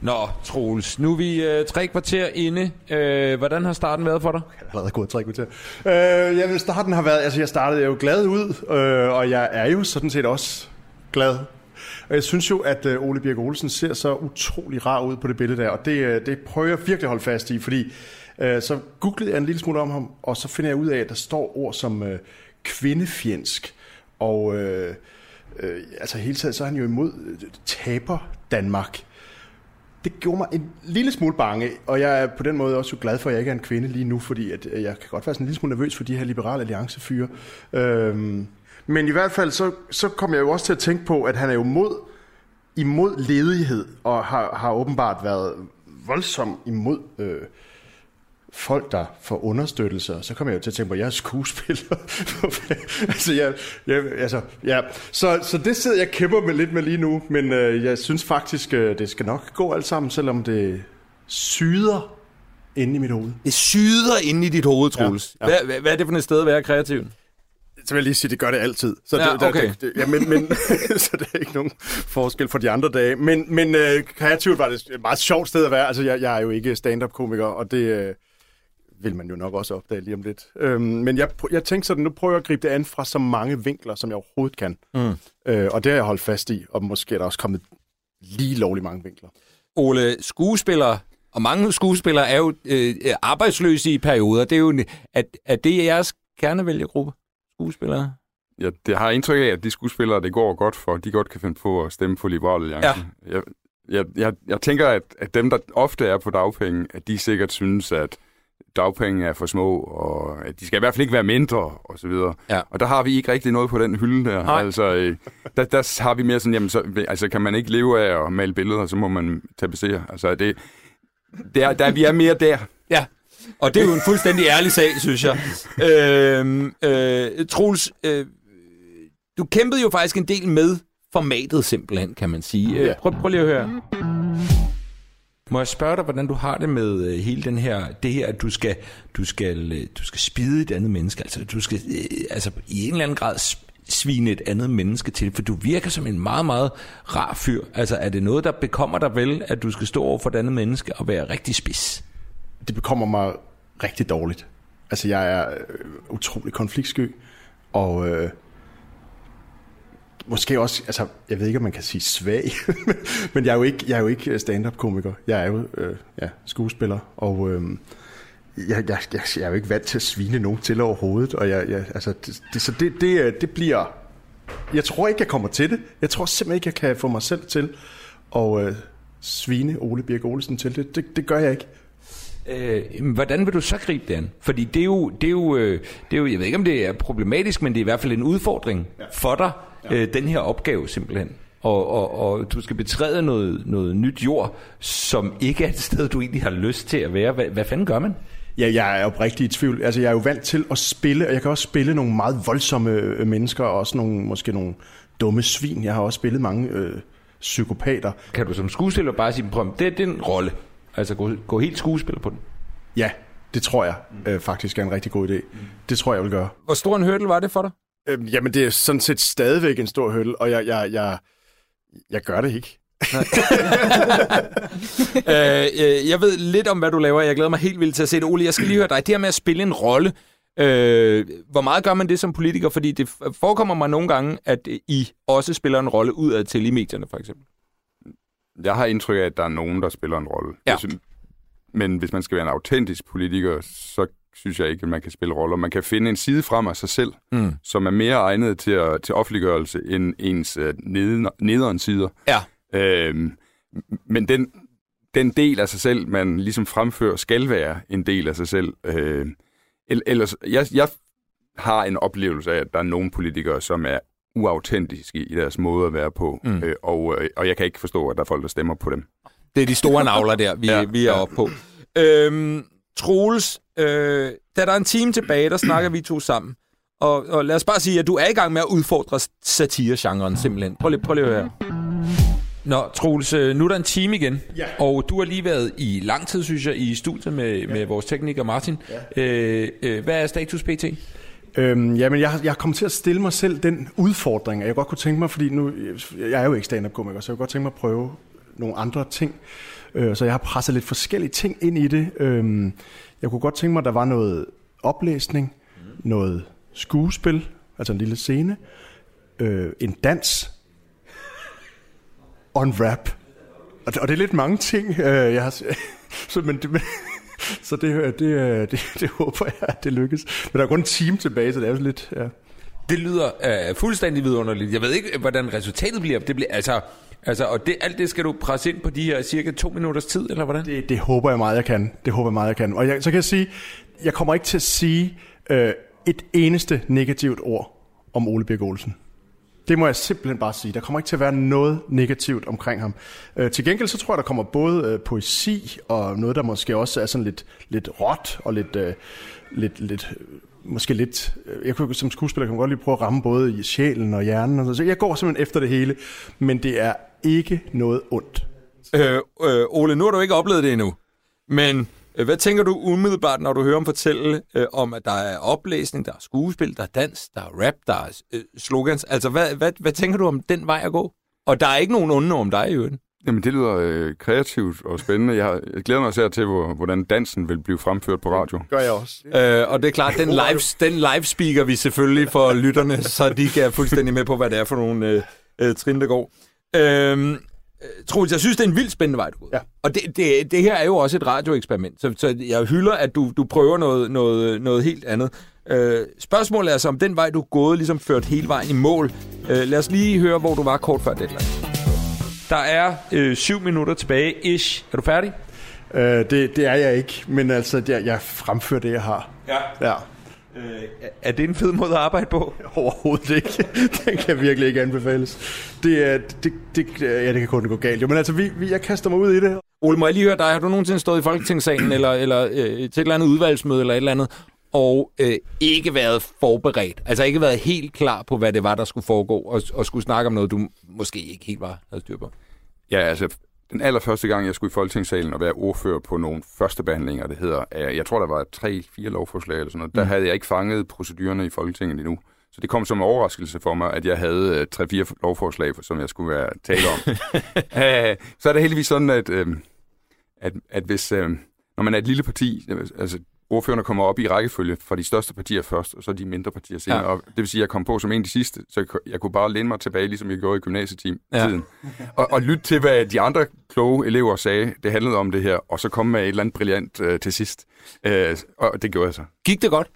Nå, Troels, nu er vi øh, tre kvarter inde. Øh, hvordan har starten været for dig? Jeg har allerede gået tre kvarter. Øh, jeg vil starten har været, altså jeg startede jo glad ud, øh, og jeg er jo sådan set også glad. Og jeg synes jo, at øh, Ole Birk Olsen ser så utrolig rar ud på det billede der, og det, øh, det prøver jeg virkelig at holde fast i, fordi øh, så googlede jeg en lille smule om ham, og så finder jeg ud af, at der står ord som øh, kvindefjendsk, og øh, øh, altså hele tiden så er han jo imod øh, taber Danmark det gjorde mig en lille smule bange, og jeg er på den måde også glad for, at jeg ikke er en kvinde lige nu, fordi at øh, jeg kan godt være sådan en lille smule nervøs for de her liberale alliancefyre. Øhm, men i hvert fald, så, så kom jeg jo også til at tænke på, at han er jo mod, imod ledighed, og har, har åbenbart været voldsom imod øh, folk, der får understøttelse, og så kommer jeg jo til at tænke på, at jeg er skuespiller. altså, jeg, jeg, altså, ja. så, så det sidder jeg kæmper med lidt med lige nu, men øh, jeg synes faktisk, øh, det skal nok gå alt sammen, selvom det syder inde i mit hoved. Det syder inde i dit hoved, Troels. Ja. ja. Hvad, hvad, hvad er det for et sted at være kreativ? Så vil jeg lige sige, det gør det altid. Så Ja, det, der- okay. det, det, ja, men, men, så det er ikke nogen forskel for de andre dage. Men, men øh, kreativt var det et meget sjovt sted at være. Altså, jeg, jeg er jo ikke stand-up-komiker, og det øh, vil man jo nok også opdage lige om lidt. Øhm, men jeg, jeg tænkte sådan, nu prøver jeg at gribe det an fra så mange vinkler, som jeg overhovedet kan. Mm. Øh, og det har jeg holdt fast i, og måske er der også kommet lige lovlig mange vinkler. Ole, skuespillere, og mange skuespillere er jo øh, arbejdsløse i perioder. Det er jo, at, at det er jeres kernevælgergruppe, skuespillere? Ja, det har indtryk af, at de skuespillere, det går godt for, de godt kan finde på at stemme på Liberale Alliance. Ja. Jeg, jeg, jeg, jeg tænker, at, at dem, der ofte er på dagpenge, at de sikkert synes, at dagpenge er for små, og at de skal i hvert fald ikke være mindre, og så videre. Ja. Og der har vi ikke rigtig noget på den hylde der. Nej. Altså, øh, der, der har vi mere sådan, jamen, så, altså, kan man ikke leve af at male billeder, så må man tapetsere. Altså, det, det er, der, vi er mere der. Ja, og det er jo en fuldstændig ærlig sag, synes jeg. Øhm, øh, Troels, øh, du kæmpede jo faktisk en del med formatet simpelthen, kan man sige. Øh, prøv, prøv lige at høre. Må jeg spørge dig, hvordan du har det med øh, hele den her, det her, at du skal, du skal, øh, du skal spide et andet menneske, altså du skal øh, altså, i en eller anden grad svine et andet menneske til, for du virker som en meget, meget rar fyr. Altså er det noget, der bekommer dig vel, at du skal stå over for et andet menneske og være rigtig spids? Det bekommer mig rigtig dårligt. Altså, jeg er øh, utrolig konfliktsky, og øh, måske også, altså, jeg ved ikke, om man kan sige svag, men jeg er jo ikke, jeg er jo ikke øh, stand-up-komiker. Jeg er jo øh, ja, skuespiller, og øh, jeg, jeg, jeg, jeg er jo ikke vant til at svine nogen til overhovedet, og jeg, jeg, altså, det, det, så det, det, øh, det bliver... Jeg tror ikke, jeg kommer til det. Jeg tror simpelthen ikke, jeg kan få mig selv til at øh, svine Ole Birk Olesen til det. Det, det gør jeg ikke. Øh, hvordan vil du så gribe det an? Fordi det er, jo, det, er jo, øh, det er jo, jeg ved ikke om det er problematisk, men det er i hvert fald en udfordring ja. for dig, ja. øh, den her opgave simpelthen. Og, og, og du skal betræde noget, noget nyt jord, som ikke er et sted, du egentlig har lyst til at være. Hvad, hvad fanden gør man? Ja, jeg er oprigtig i tvivl. Altså, jeg er jo vant til at spille, og jeg kan også spille nogle meget voldsomme øh, mennesker, og også nogle, måske nogle dumme svin. Jeg har også spillet mange øh, psykopater. Kan du som skuespiller bare sige, prøv, det er den rolle. Altså gå, gå helt skuespiller på den. Ja, det tror jeg øh, faktisk er en rigtig god idé. Det tror jeg, jeg vil gøre. Hvor stor en hurdle var det for dig? Øh, jamen, det er sådan set stadigvæk en stor høl, og jeg, jeg, jeg, jeg gør det ikke. øh, øh, jeg ved lidt om, hvad du laver. Jeg glæder mig helt vildt til at se det. Ole, jeg skal lige høre dig. Det her med at spille en rolle. Øh, hvor meget gør man det som politiker? Fordi det forekommer mig nogle gange, at I også spiller en rolle udad til i medierne, for eksempel. Jeg har indtryk af, at der er nogen, der spiller en rolle. Ja. Synes- Men hvis man skal være en autentisk politiker, så synes jeg ikke, at man kan spille roller. Man kan finde en side frem af sig selv, Mm. som er mere egnet til, at, til offentliggørelse end ens neden, nederen sider. Ja. Øhm, men den, den del af sig selv, man ligesom fremfører, skal være en del af sig selv. Øh, el- ellers, jeg, jeg har en oplevelse af, at der er nogle politikere, som er uautentiske i deres måde at være på, Mm. øh, og, øh, og jeg kan ikke forstå, at der er folk, der stemmer på dem. Det er de store navler der, vi, ja, Ja, vi er ja. oppe på. Øhm, Troels, øh, da der er en time tilbage, der snakker vi to sammen. Og, og lad os bare sige, at du er i gang med at udfordre satiregenren simpelthen. Prøv lige, prøv lige at høre. Nå, Troels, øh, nu er der en time igen, Ja. og du har lige været i lang tid, synes jeg, i studiet med, ja. med vores tekniker Martin. Ja. Øh, øh, hvad er status pt? Øhm, jamen, jeg, jeg kom til at stille mig selv den udfordring, at jeg godt kunne tænke mig, fordi nu, jeg er jo ikke stand-up-komiker, så jeg kunne godt tænke mig at prøve nogle andre ting. Øh, så jeg har presset lidt forskellige ting ind i det. Øhm, jeg kunne godt tænke mig, at der var noget oplæsning, noget skuespil, altså en lille scene, øh, en dans og en rap. Og det, og det er lidt mange ting, øh, jeg har... Så, men det, men, så det, det, øh, det, det håber jeg, at det lykkes. Men der er kun en time tilbage, så det er jo lidt... Ja. Det lyder øh, fuldstændig vidunderligt. Jeg ved ikke, hvordan resultatet bliver. Det bliver altså, altså, og det, alt det skal du presse ind på de her cirka to minutters tid, eller hvordan? Det, det håber jeg meget, jeg kan. Det håber jeg meget, jeg kan. Og jeg, så kan jeg sige, jeg kommer ikke til at sige øh, et eneste negativt ord om Ole Birk Olsen. Det må jeg simpelthen bare sige. Der kommer ikke til at være noget negativt omkring ham. Øh, til gengæld så tror jeg, der kommer både øh, poesi og noget, der måske også er sådan lidt, lidt råt og lidt, øh, lidt, lidt øh, måske lidt... Øh, jeg kunne som skuespiller kan godt lige prøve at ramme både i sjælen og hjernen. Og sådan. Så jeg går simpelthen efter det hele, men det er ikke noget ondt. Øh, øh, Ole, nu har du ikke oplevet det endnu. Men hvad tænker du umiddelbart, når du hører ham fortælle øh, om, at der er oplæsning, der er skuespil, der er dans, der er rap, der er øh, slogans? Altså, hvad, hvad, hvad tænker du om den vej at gå? Og der er ikke nogen onde om dig i øvrigt. Jamen, det lyder øh, kreativt og spændende. Jeg, har, jeg glæder mig især til, hvor, hvordan dansen vil blive fremført på radio. Gør jeg også. Øh, og det er klart, den live, den live speaker vi selvfølgelig for lytterne, så de kan fuldstændig med på, hvad det er for nogle øh, øh, trin, der går. Øh, Troels, jeg synes, det er en vildt spændende vej, du går. Ja. Og det, det, det her er jo også et radioeksperiment, så, så jeg hylder, at du, du prøver noget, noget, noget helt andet. Øh, spørgsmålet er så, om den vej, du er gået, ligesom ført hele vejen i mål. Øh, lad os lige høre, hvor du var kort før deadline. Der er øh, syv minutter tilbage, ish. Er du færdig? Øh, det, det er jeg ikke, men altså, jeg, jeg fremfører det, jeg har. Ja. Ja, Øh, er det en fed måde at arbejde på? overhovedet ikke. Den kan virkelig ikke anbefales. Det, er, det, det, ja, det kan kun gå galt. Jo, men altså, vi, vi, jeg kaster mig ud i det. Ole, må jeg lige høre dig? Har du nogensinde stået i Folketingssalen eller, eller øh, til et eller andet udvalgsmøde eller et eller andet, og øh, ikke været forberedt? Altså ikke været helt klar på, hvad det var, der skulle foregå, og, og skulle snakke om noget, du måske ikke helt var havde styr på? Ja, altså, den allerførste gang, jeg skulle i Folketingssalen og være ordfører på nogle første behandlinger, det hedder, jeg tror, der var tre-fire lovforslag eller sådan noget, der havde jeg ikke fanget procedurerne i Folketinget endnu. Så det kom som en overraskelse for mig, at jeg havde øh, tre-fire lovforslag, som jeg skulle være tale om. Øh, så er det heldigvis sådan, at, øh, at, at hvis, øh, når man er et lille parti, altså ordførerne kommer op i rækkefølge fra de største partier først, og så de mindre partier senere. Ja. Ja. Det vil sige, at jeg kom på som en af de sidste, så jeg, ku- jeg kunne bare læne mig tilbage, ligesom jeg gjorde i gymnasietiden. Ja. Og, og lytte til, hvad de andre kloge elever sagde, det handlede om det her, og så komme med et eller andet brillant øh, til sidst. Øh, og det gjorde jeg så. Gik det godt?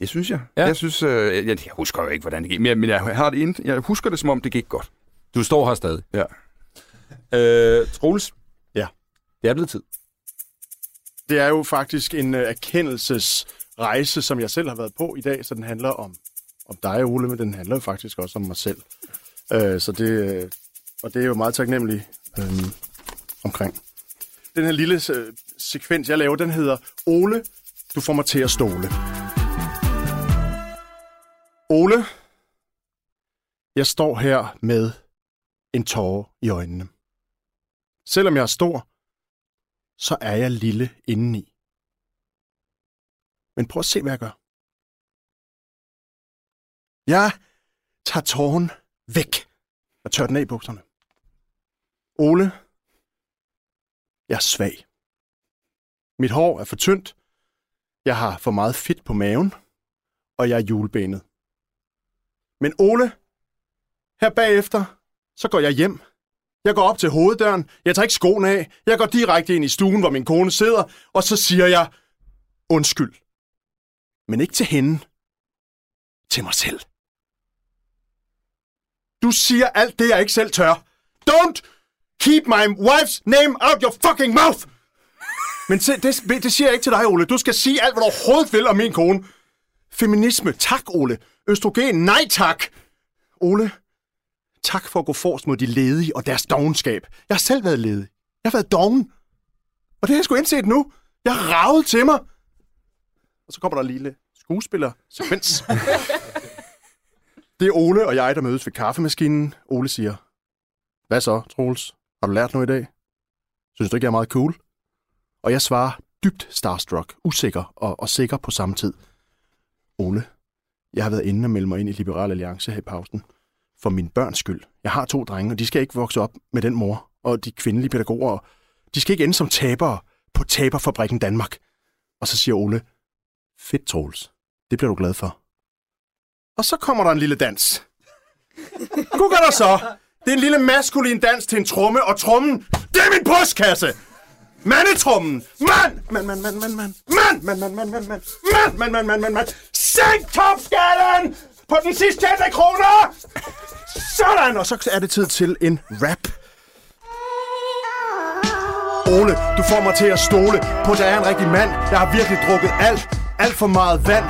Det synes jeg. Ja. Jeg synes, øh, jeg, jeg husker jo ikke, hvordan det gik, men jeg, men jeg, har det ind, jeg husker det, som om det gik godt. Du står her stadig. Ja. Øh, Troels? Ja. Det er blevet tid. Det er jo faktisk en uh, erkendelsesrejse, som jeg selv har været på i dag, så den handler om, om dig, Ole, men den handler jo faktisk også om mig selv. Uh, så det, uh, og det er jo meget taknemmelig uh, omkring. Den her lille uh, sekvens, jeg laver, den hedder Ole, du får mig til at stole. Ole, jeg står her med en tårer i øjnene. Selvom jeg er stor, så er jeg lille indeni. Men prøv at se, hvad jeg gør. Jeg tager tåren væk og tør den af i bukserne. Ole, jeg er svag. Mit hår er for tyndt. Jeg har for meget fedt på maven. Og jeg er julebenet. Men Ole, her bagefter, så går jeg hjem jeg går op til hoveddøren, jeg tager ikke skoen af, jeg går direkte ind i stuen, hvor min kone sidder, og så siger jeg, undskyld. Men ikke til hende. Til mig selv. Du siger alt det, jeg ikke selv tør. Don't keep my wife's name out your fucking mouth! Men se, det, det siger jeg ikke til dig, Ole. Du skal sige alt, hvad du overhovedet vil om min kone. Feminisme, tak, Ole. Østrogen, nej tak. Ole, Tak for at gå forrest mod de ledige og deres dogenskab. Jeg har selv været ledig. Jeg har været dogen. Og det har jeg sgu indset nu. Jeg har ravet til mig. Og så kommer der en lille skuespiller sekvens. det er Ole og jeg, der mødes ved kaffemaskinen. Ole siger, hvad så, Troels? Har du lært noget i dag? Synes du ikke, jeg er meget cool? Og jeg svarer dybt starstruck, usikker og, og sikker på samme tid. Ole, jeg har været inde og melde mig ind i Liberal Alliance her i pausen for min børns skyld. Jeg har to drenge, og de skal ikke vokse op med den mor og de kvindelige pædagoger. De skal ikke ende som tabere på taberfabrikken Danmark. Og så siger Ole, fedt Troels, det bliver du glad for. Og så kommer der en lille dans. Gud gør der så? Det er en lille maskulin dans til en tromme, og trommen, det er min brystkasse! Mandetrummen! Mand! Mand, mand, mand, mand, mand! Mand, mand, mand, mand, mand, mand! Mand, mand, mand, mand, mand, mand! Sænk topskatten! På den sidste 10 kroner! Sådan! Og så er det tid til en rap. Ole, du får mig til at stole på, at jeg er en rigtig mand. Jeg har virkelig drukket alt, alt for meget vand.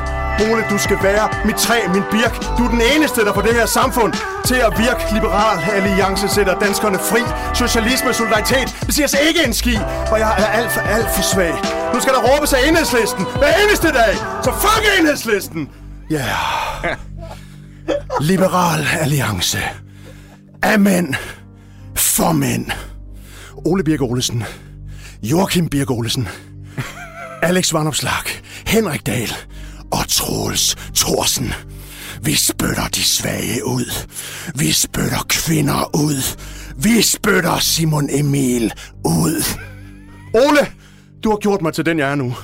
Ole, du skal være mit træ, min birk. Du er den eneste, der får det her samfund til at virke. Liberal Alliance sætter danskerne fri. Socialisme, solidaritet, det siger sig ikke en ski. Og jeg er alt for, alt for svag. Nu skal der råbes af enhedslisten hver eneste dag. Så fuck enhedslisten! Ja. Yeah. Liberal Alliance. Amen. For mænd. Ole Birk Olesen. Joachim Birk Olesen. Alex Vanopslag, Henrik Dahl og Troels Thorsen. Vi spytter de svage ud. Vi spytter kvinder ud. Vi spytter Simon Emil ud. Ole, du har gjort mig til den, jeg er nu.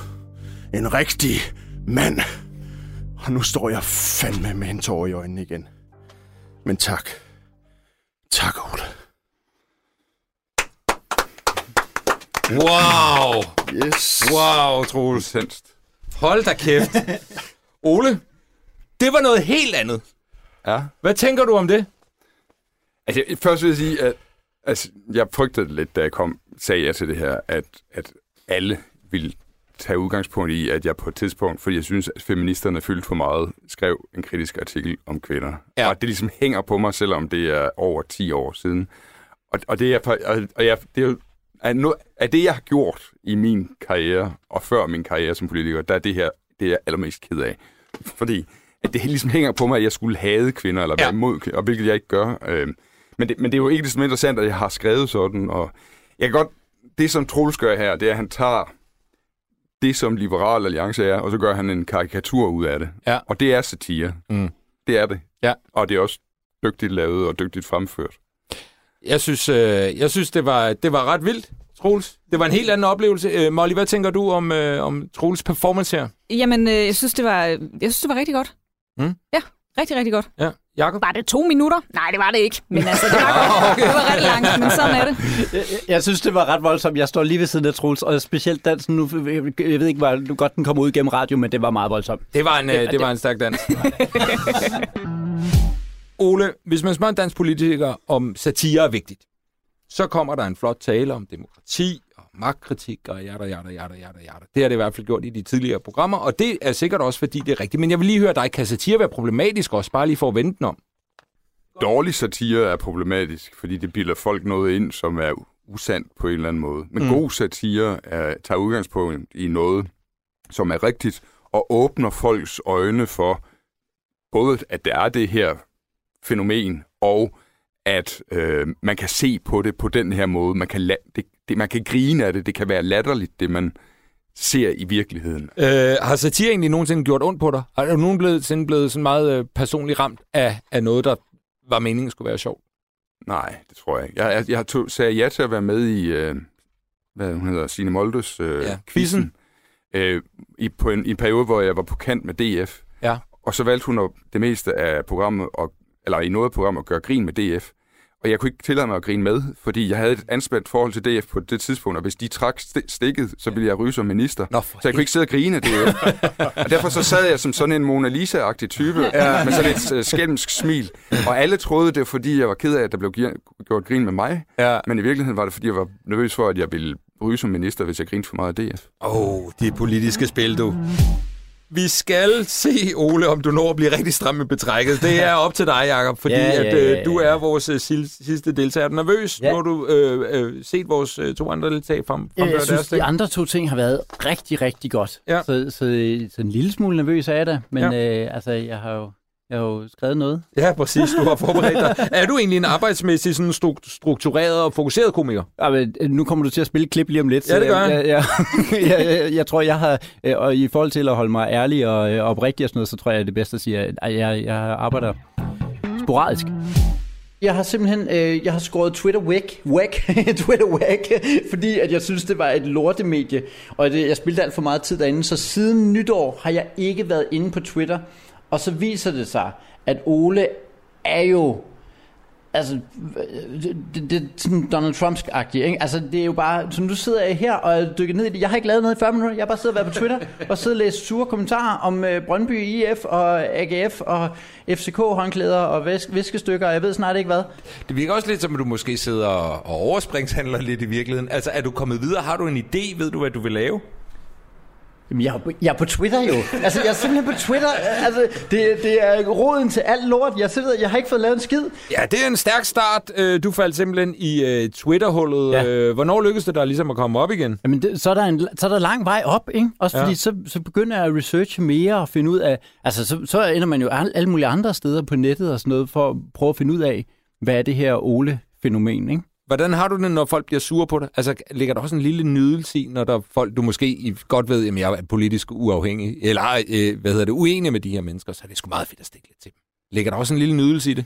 En rigtig mand. Og nu står jeg fandme med en tår i øjnene igen. Men tak. Tak, Ole. Wow! Yes. Wow, Troels. Senst. Hold da kæft. Ole, det var noget helt andet. Ja. Hvad tænker du om det? Altså, jeg- først vil jeg sige, at altså, jeg frygtede lidt, da jeg kom, sagde jeg til det her, at, at alle ville tage udgangspunkt i, at jeg på et tidspunkt, fordi jeg synes, at feministerne fyldte for meget, skrev en kritisk artikel om kvinder. Ja. Og det ligesom hænger på mig, selvom det er over 10 år siden. Og, og det er, og, og jeg, det er er, noget, er det, jeg har gjort i min karriere, og før min karriere som politiker, der er det her, det er jeg allermest ked af. Fordi at det ligesom hænger på mig, at jeg skulle hade kvinder, eller være Ja. imod kvinder, og hvilket jeg ikke gør. Øh, men, det, men det er jo ikke det interessant, at jeg har skrevet sådan, og jeg kan godt, det som Troels gør her, det er, at han tager det, som Liberal Alliance er, og så gør han en karikatur ud af det. Ja. Og det er satire. Mm. Det er det. Ja. Og det er også dygtigt lavet og dygtigt fremført. Jeg synes, øh, jeg synes det, var, det var ret vildt, Troels. Det var en helt anden oplevelse. Øh, Molly, hvad tænker du om, øh, om Troels performance her? Jamen, øh, jeg, synes, det var, jeg synes, det var rigtig godt. Mm. Ja, rigtig, rigtig godt. Ja, Jakob? Var det to minutter? Nej, det var det ikke. Men altså, det var godt. Det var rigtig langt, men sådan er det. Jeg, jeg synes, det var ret voldsomt. Jeg står lige ved siden af Troels, og specielt dansen nu, jeg ved ikke, hvor godt den kommer ud gennem radio, men det var meget voldsomt. Det var en, øh, det var en stærk dans. Ole, hvis man spørger en dansk politiker, om satire er vigtigt, så kommer der en flot tale om demokrati magtkritik og jada, jada, jada, jada, jada. Det har det i hvert fald gjort i de tidligere programmer, og det er sikkert også, fordi det er rigtigt. Men jeg vil lige høre dig, kan satire være problematisk også, bare lige for at vente den om? Dårlig satire er problematisk, fordi det bilder folk noget ind, som er usandt på en eller anden måde. Men Mm. god satire er, tager udgangspunkt i noget, som er rigtigt, og åbner folks øjne for både, at der er det her fænomen, og at øh, man kan se på det på den her måde. Man kan, la- det, det, man kan grine af det. Det kan være latterligt, det man ser i virkeligheden. Øh, har satire egentlig nogensinde gjort ondt på dig? Har du nogensinde blevet sådan meget øh, personligt ramt af, af noget, der var meningen skulle være sjovt? Nej, det tror jeg ikke. Jeg, jeg, jeg tog, sagde ja til at være med i, øh, hvad hun hedder, Signe Moldes øh, Ja, quizzen. Øh, i, på en, I en periode, hvor jeg var på kant med DF. Ja. Og så valgte hun at, det meste af programmet, og, eller i noget af programmet, at gøre grin med DF. Og jeg kunne ikke tillade mig at grine med, fordi jeg havde et anspændt forhold til DF på det tidspunkt, og hvis de trak sti- stikket, så ville jeg ryge som minister. Nå, Så jeg kunne ikke sidde og grine af DF. og derfor så sad jeg som sådan en Mona Lisa-agtig type, ja. med sådan et uh, skælmsk smil. Og alle troede, det var fordi, jeg var ked af, at der blev gjort grin med mig. Ja. Men i virkeligheden var det, fordi jeg var nervøs for, at jeg ville ryge som minister, hvis jeg grinede for meget af DF. Åh, oh, det politiske spil, du. Vi skal se, Ole, om du når at blive rigtig stram med betrækket. Det er op til dig, Jacob, fordi Ja, ja, at, ja, øh, ja. du er vores øh, sidste deltager. Er du nervøs? Ja. Nu har du øh, øh, set vores øh, to andre deltagere frem, Jeg, fremføre jeg deres synes, ting. de andre to ting har været rigtig, rigtig godt. Ja. Så, så, så en lille smule nervøs er jeg da, men ja. øh, altså, jeg har jo jeg har jo skrevet noget. Ja, præcis. Du har forberedt dig. Er du egentlig en arbejdsmæssig sådan stru- struktureret og fokuseret komiker? Ja, men, øh, nu kommer du til at spille klip lige om lidt. Ja, det gør jeg. jeg. Jeg, jeg, jeg, jeg tror, jeg har... øh, Og i forhold til at holde mig ærlig og øh, oprigtig og sådan noget, så tror jeg, det er bedst at sige, at jeg, jeg, jeg arbejder sporadisk. Jeg har simpelthen øh, jeg har skåret Twitter væk, væk, Twitter væk, fordi at jeg synes, det var et lortemedie, og det, jeg spildte alt for meget tid derinde, så siden nytår har jeg ikke været inde på Twitter, og så viser det sig, at Ole er jo Altså, det, det, sådan Donald Trump-agtigt, ikke? Altså, det er jo bare, så nu sidder her og er dykket ned i det. Jeg har ikke lavet noget i 40 minutter. Jeg har bare siddet og været på Twitter og siddet og læst sure kommentarer om uh, Brøndby IF og AGF og FCK-håndklæder og væsk, viskestykker, og jeg ved snart ikke hvad. Det virker også lidt som, at du måske sidder og overspringshandler lidt i virkeligheden. Altså, er du kommet videre? Har du en idé? Ved du, hvad du vil lave? Jamen, jeg er, på, jeg er på Twitter jo. Altså, jeg er simpelthen på Twitter. Altså, det, det er roden til alt lort. Jeg, sidder, jeg har ikke fået lavet en skid. Ja, det er en stærk start. Øh, Du faldt simpelthen i øh, Twitter-hullet. Ja. Ja. Hvornår lykkedes det dig ligesom at komme op igen? Jamen, det, så, er der en, så er der lang vej op, ikke? Også Ja. fordi så, så begynder jeg at researche mere og finde ud af... Altså, så, så ender man jo alle, alle mulige andre steder på nettet og sådan noget, for at prøve at finde ud af, hvad er det her Ole-fænomen, ikke? Hvordan har du det, når folk bliver sure på dig? Altså, ligger der også en lille nydelse i, når der er folk, du måske i- godt ved, at jeg er politisk uafhængig, eller øh, hvad hedder det, uenig med de her mennesker, så er det sgu meget fedt at stikke lidt til dem. Ligger der også en lille nydelse i det?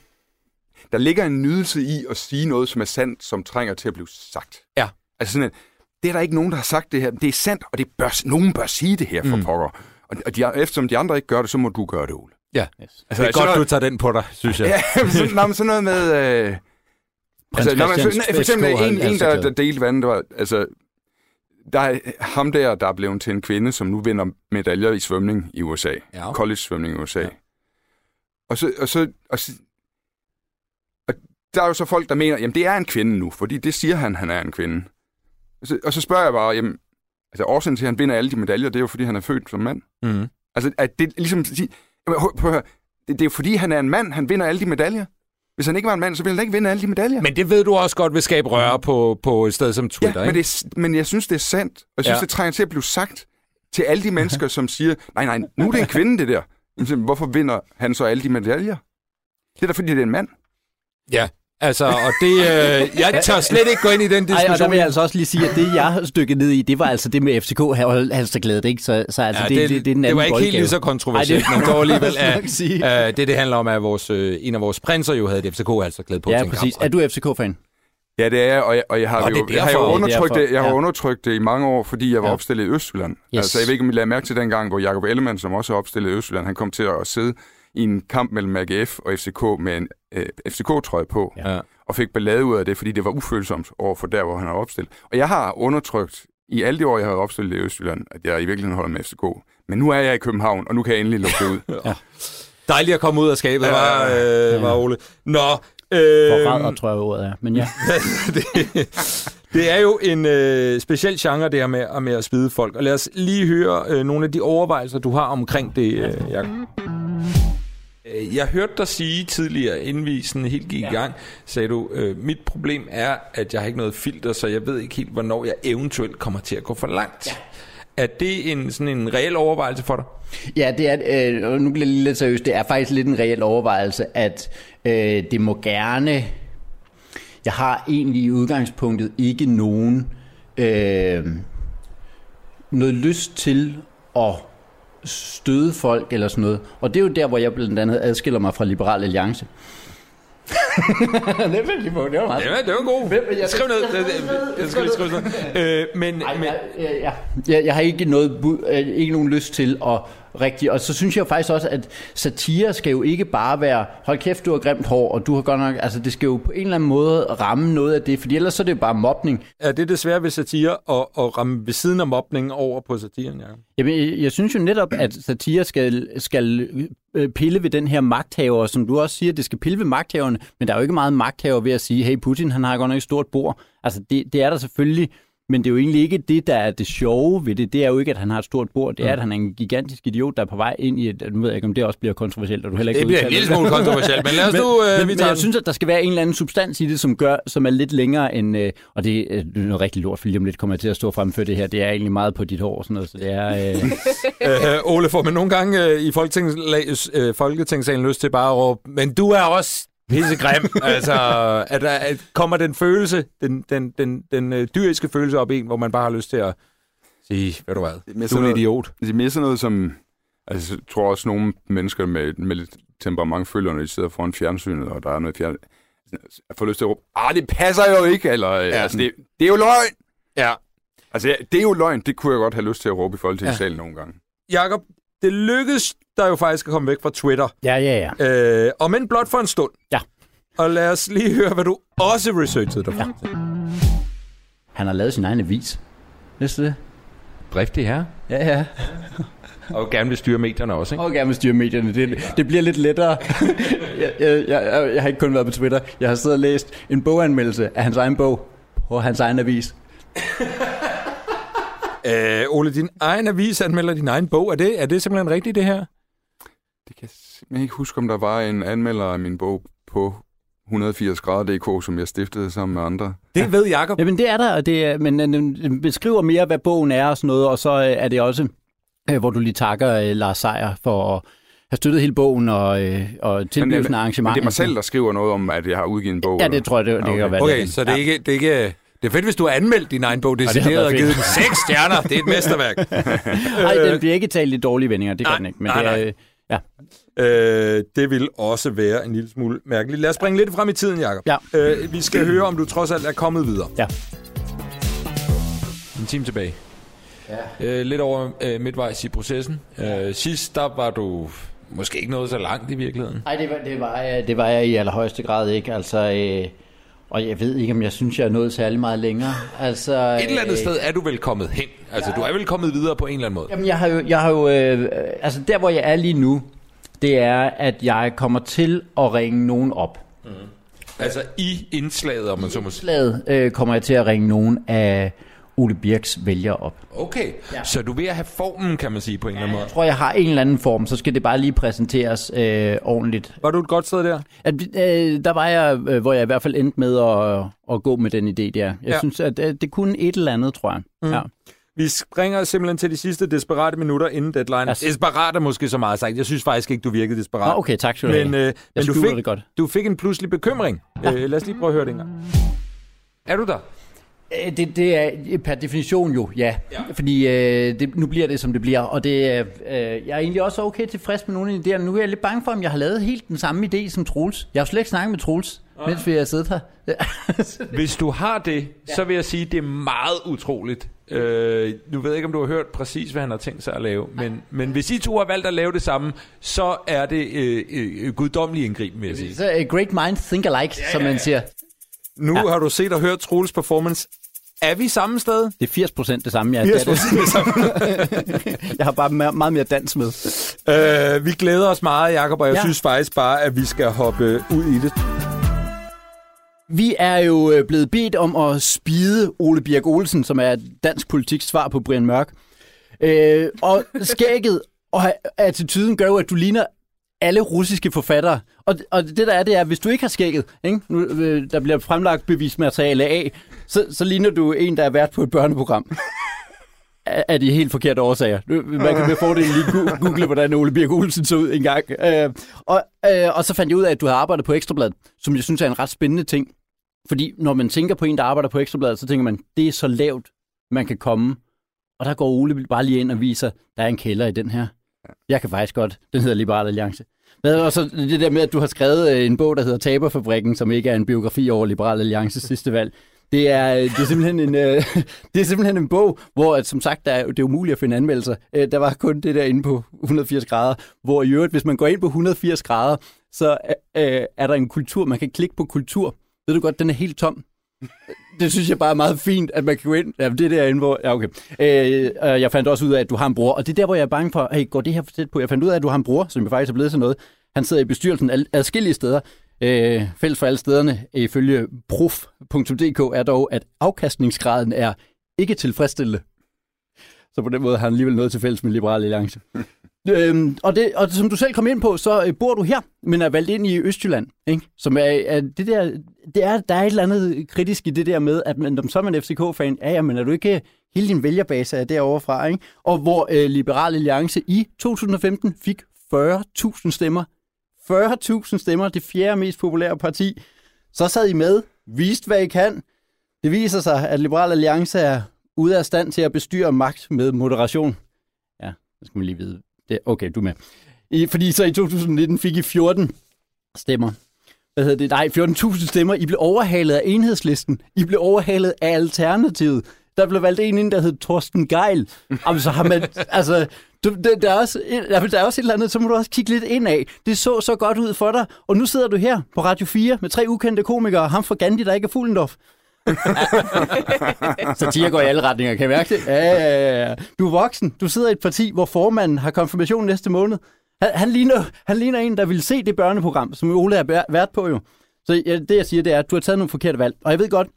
Der ligger en nydelse i at sige noget, som er sandt, som trænger til at blive sagt. Ja. Altså sådan, at det er der ikke nogen, der har sagt det her. Det er sandt, og det bør, nogen bør sige det her for Mm. pokker. Og, og de, eftersom de andre ikke gør det, så må du gøre det, Ole. Ja. Yes. Altså, det er godt, du noget- tager den på dig, synes jeg. Ja, sådan, nej, men sådan noget med... Øh, altså, når man, Christians for, for eksempel en, en altså der, der delte vandet, var, altså, der er ham der, der er blevet til en kvinde, som nu vinder medaljer i svømning i USA. Ja. College-svømning i USA. Ja. Og, så, og, så, og, så, og der er jo så folk, der mener, jamen det er en kvinde nu, fordi det siger han, han er en kvinde. Og så, og så spørger jeg bare, jamen, altså årsagen til, at han vinder alle de medaljer, det er jo, fordi han er født som mand. Mm. Altså, at det ligesom... Jamen, prøv at høre. Det, det er jo fordi, han er en mand, han vinder alle de medaljer. Hvis han ikke var en mand, så ville han ikke vinde alle de medaljer. Men det ved du også godt vil skabe røre på, på et sted som Twitter, ja, men, ikke? det er, men jeg synes, det er sandt. Og jeg synes, Ja. det trænger til at blive sagt til alle de mennesker, som siger, nej, nej, nu er det en kvinde, det der. Hvorfor vinder han så alle de medaljer? Det er da, fordi det er en mand. Ja, altså, og det... Øh, jeg tør slet ikke gå ind i den Ej, og der diskussion. vil jeg altså også lige sige, at det, jeg har stykket ned i, det var altså det med FCK Halsterglædet, ikke? Så, så altså, Ja, det, det, det, det, er den det var ikke helt boldgave. lige så kontroversielt, Ej, det- men dog alligevel... sige. øh, det, det handler om, at vores, øh, en af vores prinser jo havde et FCK altså glæde på Ja, præcis. kamp. Er du FCK-fan? Ja, det er jeg, og jeg, og jeg har, Nå, jo, er jeg har jo undertrykt Det er det, jeg har ja. undertrykt det i mange år, fordi jeg var Ja. opstillet i Østjylland. Yes. Altså, jeg ved ikke, om I lagde mærke til dengang, hvor Jakob Ellemann, som også er opstillet i Østjylland, han kom til at sidde i en kamp mellem AGF og FCK med en øh, FCK-trøje på, Ja. og fik ballade ud af det, fordi det var ufølsomt over for der, hvor han er opstillet. Og jeg har undertrykt i alle de år, jeg har opstillet i Østjylland, at jeg i virkeligheden holder med FCK. Men nu er jeg i København, og nu kan jeg endelig lukke det ud. Dejligt at komme ud af skabet, Ja. var, øh, var Ole. Nå, Forræder, øh, tror jeg ordet er. Men ja. det, det er jo en øh, speciel genre, det her med, med at spide folk. Og lad os lige høre øh, nogle af de overvejelser, du har omkring det, øh, Jacob. Øh, Jeg hørte dig sige tidligere, inden vi sådan helt gik ja. i gang, sagde du, øh, mit problem er, at jeg har ikke noget filter, så jeg ved ikke helt, hvornår jeg eventuelt kommer til at gå for langt. Ja. Er det en, sådan en reel overvejelse for dig? Ja, det er, øh, og nu bliver det lidt seriøst, det er faktisk lidt en reel overvejelse, at øh, det må gerne, jeg har egentlig i udgangspunktet ikke nogen, øh, noget lyst til at støde folk eller sådan noget. Og det er jo der, hvor jeg blandt andet adskiller mig fra Liberal Alliance. det er lige på, det var meget. Det var, det var god. Hvem- jeg- Skriv ned. Jeg, jeg, skal lige skrive ned. Øh, men, Ej, men, jeg, jeg, jeg, jeg har ikke noget øh, ikke nogen lyst til at rigtig, og så synes jeg faktisk også, at satire skal jo ikke bare være, hold kæft, du har grimt hår, og du har godt nok, altså det skal jo på en eller anden måde ramme noget af det, fordi ellers så er det jo bare mobning. er det desværre ved satire at, at ramme ved siden af mobningen over på satiren, Jacob? Jamen, jeg, jeg synes jo netop, at satire skal, skal øh, pille ved den her magthaver, som du også siger, det skal pille ved magthaverne, men der er jo ikke meget magthaver ved at sige, hey Putin, han har godt nok et stort bord. Altså, det, det er der selvfølgelig, men det er jo egentlig ikke det, der er det sjove ved det. Det er jo ikke, at han har et stort bord. Det er, at han er en gigantisk idiot, der er på vej ind i et... Nu ved jeg ikke, om det også bliver kontroversielt, og du heller ikke Det bliver en lille smule kontroversielt, men lad os nu... Øh, men, vi men jeg synes, at der skal være en eller anden substans i det, som gør, som er lidt længere end... Øh, og det, øh, det er noget rigtig lort, for lige om lidt kommer jeg til at stå frem for det her. Det er egentlig meget på dit hår og sådan noget, så det er... Øh, Øh, Ole, får man nogle gange øh, i Folketings, øh, Folketingssalen lyst til bare at råbe, men du er også pissegrim. altså, at der, at kommer den følelse, den, den, den, den øh, dyriske følelse op i en, hvor man bare har lyst til at sige, ved du hvad, Det er du er sådan en noget- idiot. Det er mere sådan noget som... Altså, jeg tror også, nogle mennesker med, med lidt temperament føler, når de sidder foran fjernsynet, og der er noget fjern... Jeg får lyst til at råbe, ah, det passer jo ikke, eller ja, altså, det, det er jo løgn! Ja. Altså, det er jo løgn, det kunne jeg godt have lyst til at råbe i Folketingssalen ja. nogle gange. Jakob, det lykkedes der jo faktisk at komme væk fra Twitter. ja, ja, ja. Øh, og men blot for en stund. Ja. Og lad os lige høre, hvad du også researchede dig Ja. Han har lavet sin egen avis. Vidste du det? Driftig her. Ja, ja. Og gerne vil styre medierne også, ikke? Og gerne vil styre medierne. Det, det bliver lidt lettere. jeg, jeg, jeg, jeg har ikke kun været på Twitter. Jeg har siddet og læst en boganmeldelse af hans egen bog på hans egen avis. Øh, Ole, din egen avis anmelder din egen bog. Er det, er det simpelthen rigtigt, det her? Det kan jeg simpelthen ikke huske, om der var en anmelder af min bog på 180 grader.dk, som jeg stiftede sammen med andre. Det ved Jakob. Jamen det er der, og det er, men øh, den beskriver mere, hvad bogen er og sådan noget, og så øh, er det også, øh, hvor du lige takker øh, Lars Seier for at have støttet hele bogen og, øh, og tilblivelsen af Men arrangementet. det er mig selv, der skriver noget om, at jeg har udgivet en bog. Ja, eller? det tror jeg, det, det Okay. kan være. Okay, det. så det er, ikke, det er ikke... Det er fedt, hvis du har anmeldt din egen bog, decideret og givet den seks stjerner. Det er et mesterværk. Nej, den bliver ikke talt i dårlige vendinger, det gør Nej, den ikke. Men nej, det er, nej. øh, Øh, det vil også være en lille smule mærkeligt. Lad os springe lidt frem i tiden, Jacob. Ja. Øh, vi skal høre, om du trods alt er kommet videre. En time tilbage. Ja. Øh, lidt over øh, midtvejs i processen. Øh, sidst, der var du måske ikke nået så langt i virkeligheden. Nej, det var, det, var, jeg- det var jeg i allerhøjeste grad ikke. Altså, øh, og jeg ved ikke, om jeg synes, jeg er nået særlig meget længere. Altså, Et eller andet øh, sted er du vel kommet hen. Altså, du er vel kommet videre på en eller anden måde. Jamen, jeg har jo, jeg har jo øh, altså der, hvor jeg er lige nu, det er, at jeg kommer til at ringe nogen op. Altså, i indslaget, om man så må sige. Slaget øh, kommer jeg til at ringe nogen af Ole Birks vælgere op. Okay, ja. så du er ved at have formen, kan man sige, på en eller anden måde. Jeg tror, jeg har en eller anden form, så skal det bare lige præsenteres øh, ordentligt. Var du et godt sted der? At, øh, der var jeg, øh, hvor jeg i hvert fald endte med at, at gå med den idé der. Jeg Ja. ja. synes, at øh, det kunne et eller andet, tror jeg. Mm. Ja. Vi springer simpelthen til de sidste desperate minutter inden deadline. Yes. Desperat er måske så meget sagt. Jeg synes faktisk ikke, du virkede desperat. Ah, okay, tak skal du have. Men, øh, men du, fik, det godt. du fik en pludselig bekymring. Ja. Øh, lad os lige prøve at høre det en gang. Er du der? Øh, Det, det er per definition jo, ja. ja. Fordi øh, det, nu bliver det, som det bliver. Og det, øh, jeg er egentlig også okay tilfreds med nogle af idéerne. Nu er jeg lidt bange for, om jeg har lavet helt den samme idé som Troels. Jeg har jo slet ikke snakket med Troels, mens vi har siddet her. Hvis du har det, ja. så vil jeg sige, at det er meget utroligt. Øh, nu ved jeg ikke, om du har hørt præcis, hvad han har tænkt sig at lave, men, men hvis I to har valgt at lave det samme, så er det øh, øh, guddommelig indgriben, vil jeg sige. Så uh, great minds think alike, ja, som man siger. Nu ja. har du set og hørt Troels performance. Er vi samme sted? Det er 80 procent det samme, jeg, 80 det er det. jeg har bare meget, meget mere dans med. Øh, vi glæder os meget, Jacob, og jeg ja. Ja. synes faktisk bare, at vi skal hoppe ud i det. Vi er jo øh, blevet bedt om at spide Ole Birk Olsen, som er dansk politiks svar på Brian Mørk. Øh, og skægget og attituden gør jo, at du ligner alle russiske forfattere. Og, og det der er, det er, hvis du ikke har skægget, ikke? Nu, øh, der bliver fremlagt bevismateriale af, så, så ligner du en, der er vært på et børneprogram. Af de helt forkerte årsager. Man kan med fordel lige google, hvordan Ole Birk Olsen så ud en gang. Øh, og, øh, og så fandt jeg ud af, at du har arbejdet på Ekstrabladet, som jeg synes er en ret spændende ting. Fordi når man tænker på en, der arbejder på Ekstrabladet, så tænker man, det er så lavt, man kan komme. Og der går Ole bare lige ind og viser, der er en kælder i den her. Jeg kan faktisk godt. Den hedder Liberal Alliance. Hvad, og så det der med, at du har skrevet øh, en bog, der hedder Taberfabrikken, som ikke er en biografi over Liberal Alliances sidste valg. Det er, øh, det er, simpelthen, en, øh, det er simpelthen en bog, hvor at, som sagt, der er, det er umuligt at finde anmeldelser. Øh, der var kun det der inde på 180 grader, hvor i øvrigt, hvis man går ind på 180 grader, så øh, er der en kultur, man kan klikke på kultur. Ved du godt, den er helt tom. Det synes jeg bare er meget fint, at man kan gå ind. Ja, det er derinde, hvor... Ja, okay. Øh, øh, jeg fandt også ud af, at du har en bror. Og det er der, hvor jeg er bange for, hey, går det her for tæt på? Jeg fandt ud af, at du har en bror, som jo faktisk er blevet til noget. Han sidder i bestyrelsen adskillige steder. Øh, fælles for alle stederne, ifølge prof.dk, er dog, at afkastningsgraden er ikke tilfredsstillende. Så på den måde har han alligevel noget til fælles med Liberale Alliance. Øhm, og, det, og som du selv kom ind på, så øh, bor du her, men er valgt ind i Østjylland. Ikke? Som er, er det der, det er, der er et eller andet kritisk i det der med, at man, som en FCK-fan, ja, ja, men er du ikke øh, hele din vælgerbase er derovre fra, ikke? Og hvor øh, Liberal Alliance i 2015 fik 40.000 stemmer. 40.000 stemmer, det fjerde mest populære parti. Så sad I med, viste hvad I kan. Det viser sig, at Liberal Alliance er ude af stand til at bestyre magt med moderation. Ja, det skal man lige vide. Det, okay, du er med. I, fordi så i 2019 fik I 14 stemmer. Hvad hedder det? Nej, 14.000 stemmer. I blev overhalet af enhedslisten. I blev overhalet af Alternativet. Der blev valgt en ind, der hed Torsten Geil. Jamen, så har man... altså, du, der, der, er også, der, er også et eller andet, så må du også kigge lidt ind af. Det så så godt ud for dig. Og nu sidder du her på Radio 4 med tre ukendte komikere. Ham fra Gandhi, der ikke er Fuglendorf. Satire går i alle retninger, kan jeg mærke det? Ja, ja, ja. Du er voksen. Du sidder i et parti, hvor formanden har konfirmation næste måned. Han, han, ligner, han ligner en, der vil se det børneprogram, som Ole er været vært på jo. Så ja, det, jeg siger, det er, at du har taget nogle forkerte valg. Og jeg ved godt,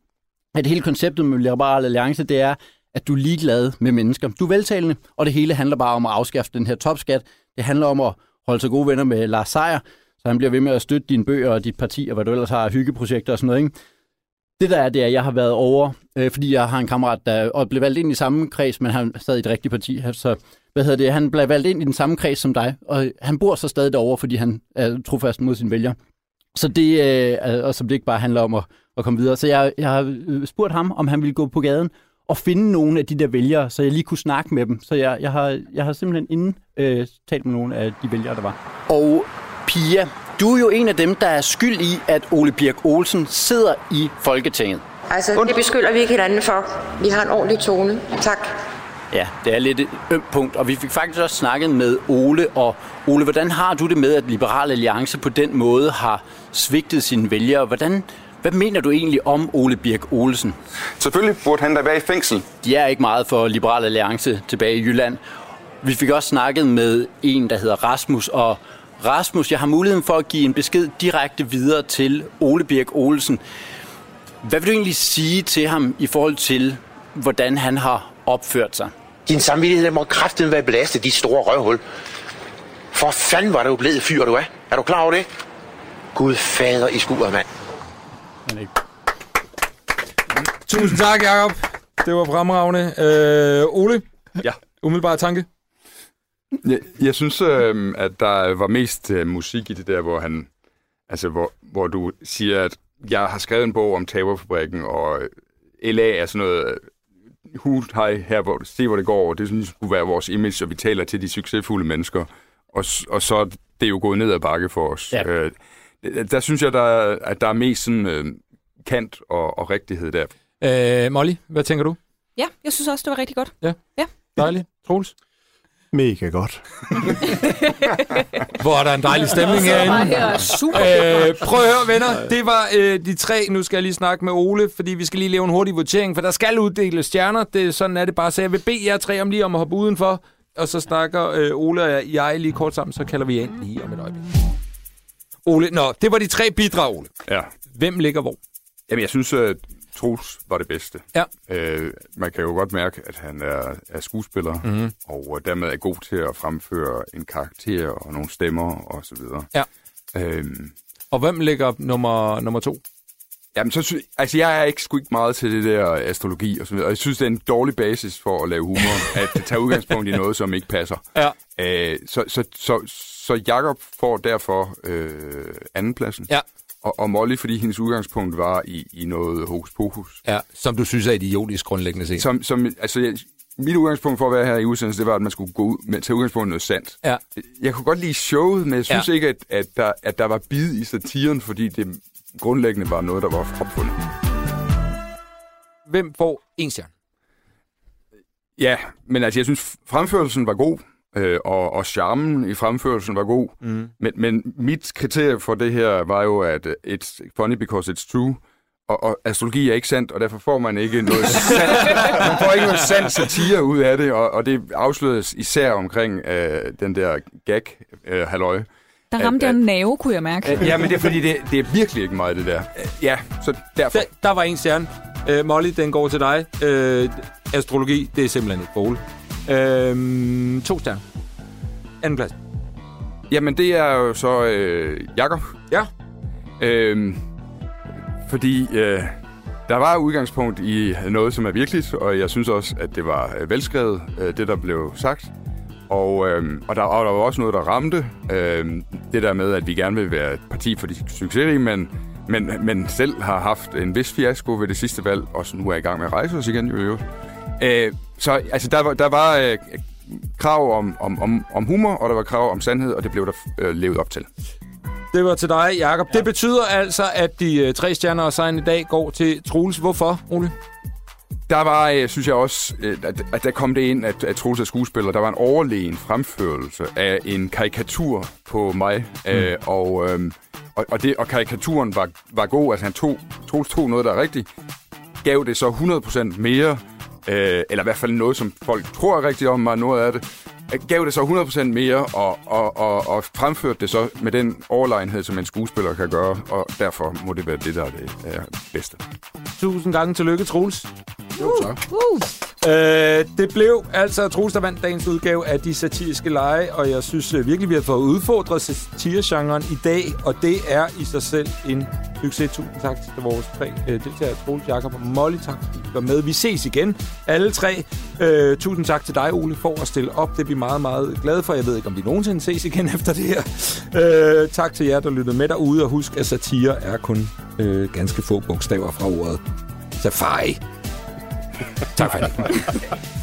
at hele konceptet med Liberal Alliance, det er, at du er ligeglad med mennesker. Du er veltalende, og det hele handler bare om at afskaffe den her topskat. Det handler om at holde sig gode venner med Lars Seier, så han bliver ved med at støtte dine bøger og dit parti, og hvad du ellers har af hyggeprojekter og sådan noget. Ikke? Det der er, det er, at jeg har været over, øh, fordi jeg har en kammerat, der og blev valgt ind i samme kreds, men han sad i det rigtige parti. Så hvad hedder det, han blev valgt ind i den samme kreds som dig, og han bor så stadig derovre, fordi han er trofast mod sine vælgere. Så det, øh, og som det ikke bare handler om at, at komme videre. Så jeg, jeg har øh, spurgt ham, om han ville gå på gaden og finde nogle af de der vælgere, så jeg lige kunne snakke med dem. Så jeg, jeg, har, jeg har simpelthen inden øh, talt med nogle af de vælgere, der var. Og Pia, du er jo en af dem, der er skyld i, at Ole Birk Olsen sidder i Folketinget. Altså, det beskylder vi ikke hinanden for. Vi har en ordentlig tone. Tak. Ja, det er lidt et ømt punkt, og vi fik faktisk også snakket med Ole. Og Ole, hvordan har du det med, at Liberal Alliance på den måde har svigtet sine vælgere? Hvordan, hvad mener du egentlig om Ole Birk Olsen? Selvfølgelig burde han da være i fængsel. De er ikke meget for Liberal Alliance tilbage i Jylland. Vi fik også snakket med en, der hedder Rasmus, og Rasmus, jeg har muligheden for at give en besked direkte videre til Ole Birk Olsen. Hvad vil du egentlig sige til ham i forhold til, hvordan han har opført sig? Din samvittighed må kraften være belastet, dit store røvhul. For fanden var du blevet fyr, du er. Er du klar over det? Gud fader i skuret, mand. Tusind tak, Jacob. Det var fremragende. Øh, Ole? Ja. Umiddelbare tanke? Jeg, jeg synes, øh, at der var mest øh, musik i det der, hvor han, altså hvor, hvor du siger, at jeg har skrevet en bog om taberfabrikken, og øh, LA er sådan noget øh, hud, hej, her, hvor, se hvor det går, det synes, skulle være vores image, og vi taler til de succesfulde mennesker, og, og så er det jo gået ned ad bakke for os. Ja. Øh, der synes jeg, der, er- at der er mest sådan øh, kant og, og rigtighed der. Øh, Molly, hvad tænker du? Ja, jeg synes også, det var rigtig godt. Dejligt. Troels? Mega godt. Hvor er der en dejlig stemning herinde. her super Øh, prøv at høre, venner. Det var øh, de tre. Nu skal jeg lige snakke med Ole, fordi vi skal lige lave en hurtig votering, for der skal uddeles stjerner. Det, sådan er det bare. Så jeg vil bede jer tre om lige om at hoppe udenfor, og så snakker øh, Ole og jeg lige kort sammen, så kalder vi jer ind lige om et øjeblik. Ole, nå, det var de tre bidrag, Ole. Ja. Hvem ligger hvor? Jamen, jeg synes, at Troels var det bedste. Ja. Øh, man kan jo godt mærke, at han er, er skuespiller, Mhm. mm-hmm. og dermed er god til at fremføre en karakter og nogle stemmer og så videre. Ja. Øhm, Og hvem ligger nummer, nummer to? jamen, så sy- altså, jeg er ikke sgu ikke meget til det der astrologi og så videre, og jeg synes, det er en dårlig basis for at lave humor, at tage udgangspunkt i noget, som ikke passer. Ja. Øh, så, så, så, så Jakob får derfor øh, andenpladsen. Ja. Og, og Molly, fordi hendes udgangspunkt var i, i noget hokus pokus. Ja, som du synes er idiotisk grundlæggende set. Som, som, altså, jeg, mit udgangspunkt for at være her i udsendelsen, det var, at man skulle gå ud med, tage udgangspunkt i noget sandt. Ja. Jeg kunne godt lide showet, men jeg synes Ja. ikke, at, at, der, at der var bid i satiren, fordi det grundlæggende var noget, der var opfundet. Hvem får en stjerne? Ja, men altså, jeg synes, fremførelsen var god, øh, og, og charmen i fremførelsen var god. Mm. Men, men mit kriterie for det her var jo, at øh, it's funny because it's true. Og, og astrologi er ikke sandt, og derfor får man ikke noget sandt, man får ikke noget sandt satire ud af det, og, og det afsløres især omkring øh, den der gag-halløj. Der ramte jeg en nerve, kunne jeg mærke. ja, men det er fordi, det, det er virkelig ikke meget, det der. Øh, Ja, så derfor. Der, der var en stjerne. Øh, Molly, den går til dig. Øh, astrologi, det er simpelthen ikke for Ole. Øh, to stjerner. Anden plads. Jamen, det er jo så øh, Jakob. Ja. Øhm, fordi øh, der var udgangspunkt i noget, som er virkeligt, og jeg synes også, at det var øh, velskrevet, øh, det der blev sagt. Og, øh, og, der, og der var også noget, der ramte. Øh, det der med, at vi gerne vil være et parti for de succesrige, men, men, men selv har haft en vis fiasko ved det sidste valg, og så nu er i gang med at rejse os igen i øvrigt. Øh, så altså, der var, der var øh, krav om, om, om, om humor, og der var krav om sandhed, og det blev der øh, levet op til. Det var til dig, Jakob. Ja. Det betyder altså, at de øh, tre stjerner og sejren i dag går til Troels. Hvorfor, Ole? Der var, øh, synes jeg også, øh, at, at der kom det ind, at, at Troels er skuespiller. Der var en overlegen fremførelse af en karikatur på mig. Mm. Øh, og, øh, og, og, det, og karikaturen var, var god. Altså han tog, Troels tog noget, der er rigtigt. Gav det så 100% mere, øh, eller i hvert fald noget, som folk tror er rigtigt om mig, noget af det. Gav det så 100% mere, og, og, og, og fremførte det så med den overlegenhed, som en skuespiller kan gøre. Og derfor må det være det, der er det er bedste. Tusind gange tillykke, Troels. Jo, tak. Uh, Øh, det blev altså Troels, der vandt dagens udgave af De Satiriske Lege, og jeg synes øh, virkelig, vi har fået udfordret satiregenren i dag, og det er i sig selv en succes. Tusind tak til vores tre øh, deltagere, Troels, Jakob og Molly. Tak, fordi I var med. Vi ses igen, alle tre. Øh, tusind tak til dig, Ole, for at stille op. Det er vi meget, meget glade for. Jeg ved ikke, om vi nogensinde ses igen efter det her. Øh, tak til jer, der lyttede med derude, og husk, at satire er kun øh, ganske få bogstaver fra ordet safari. Tak for det.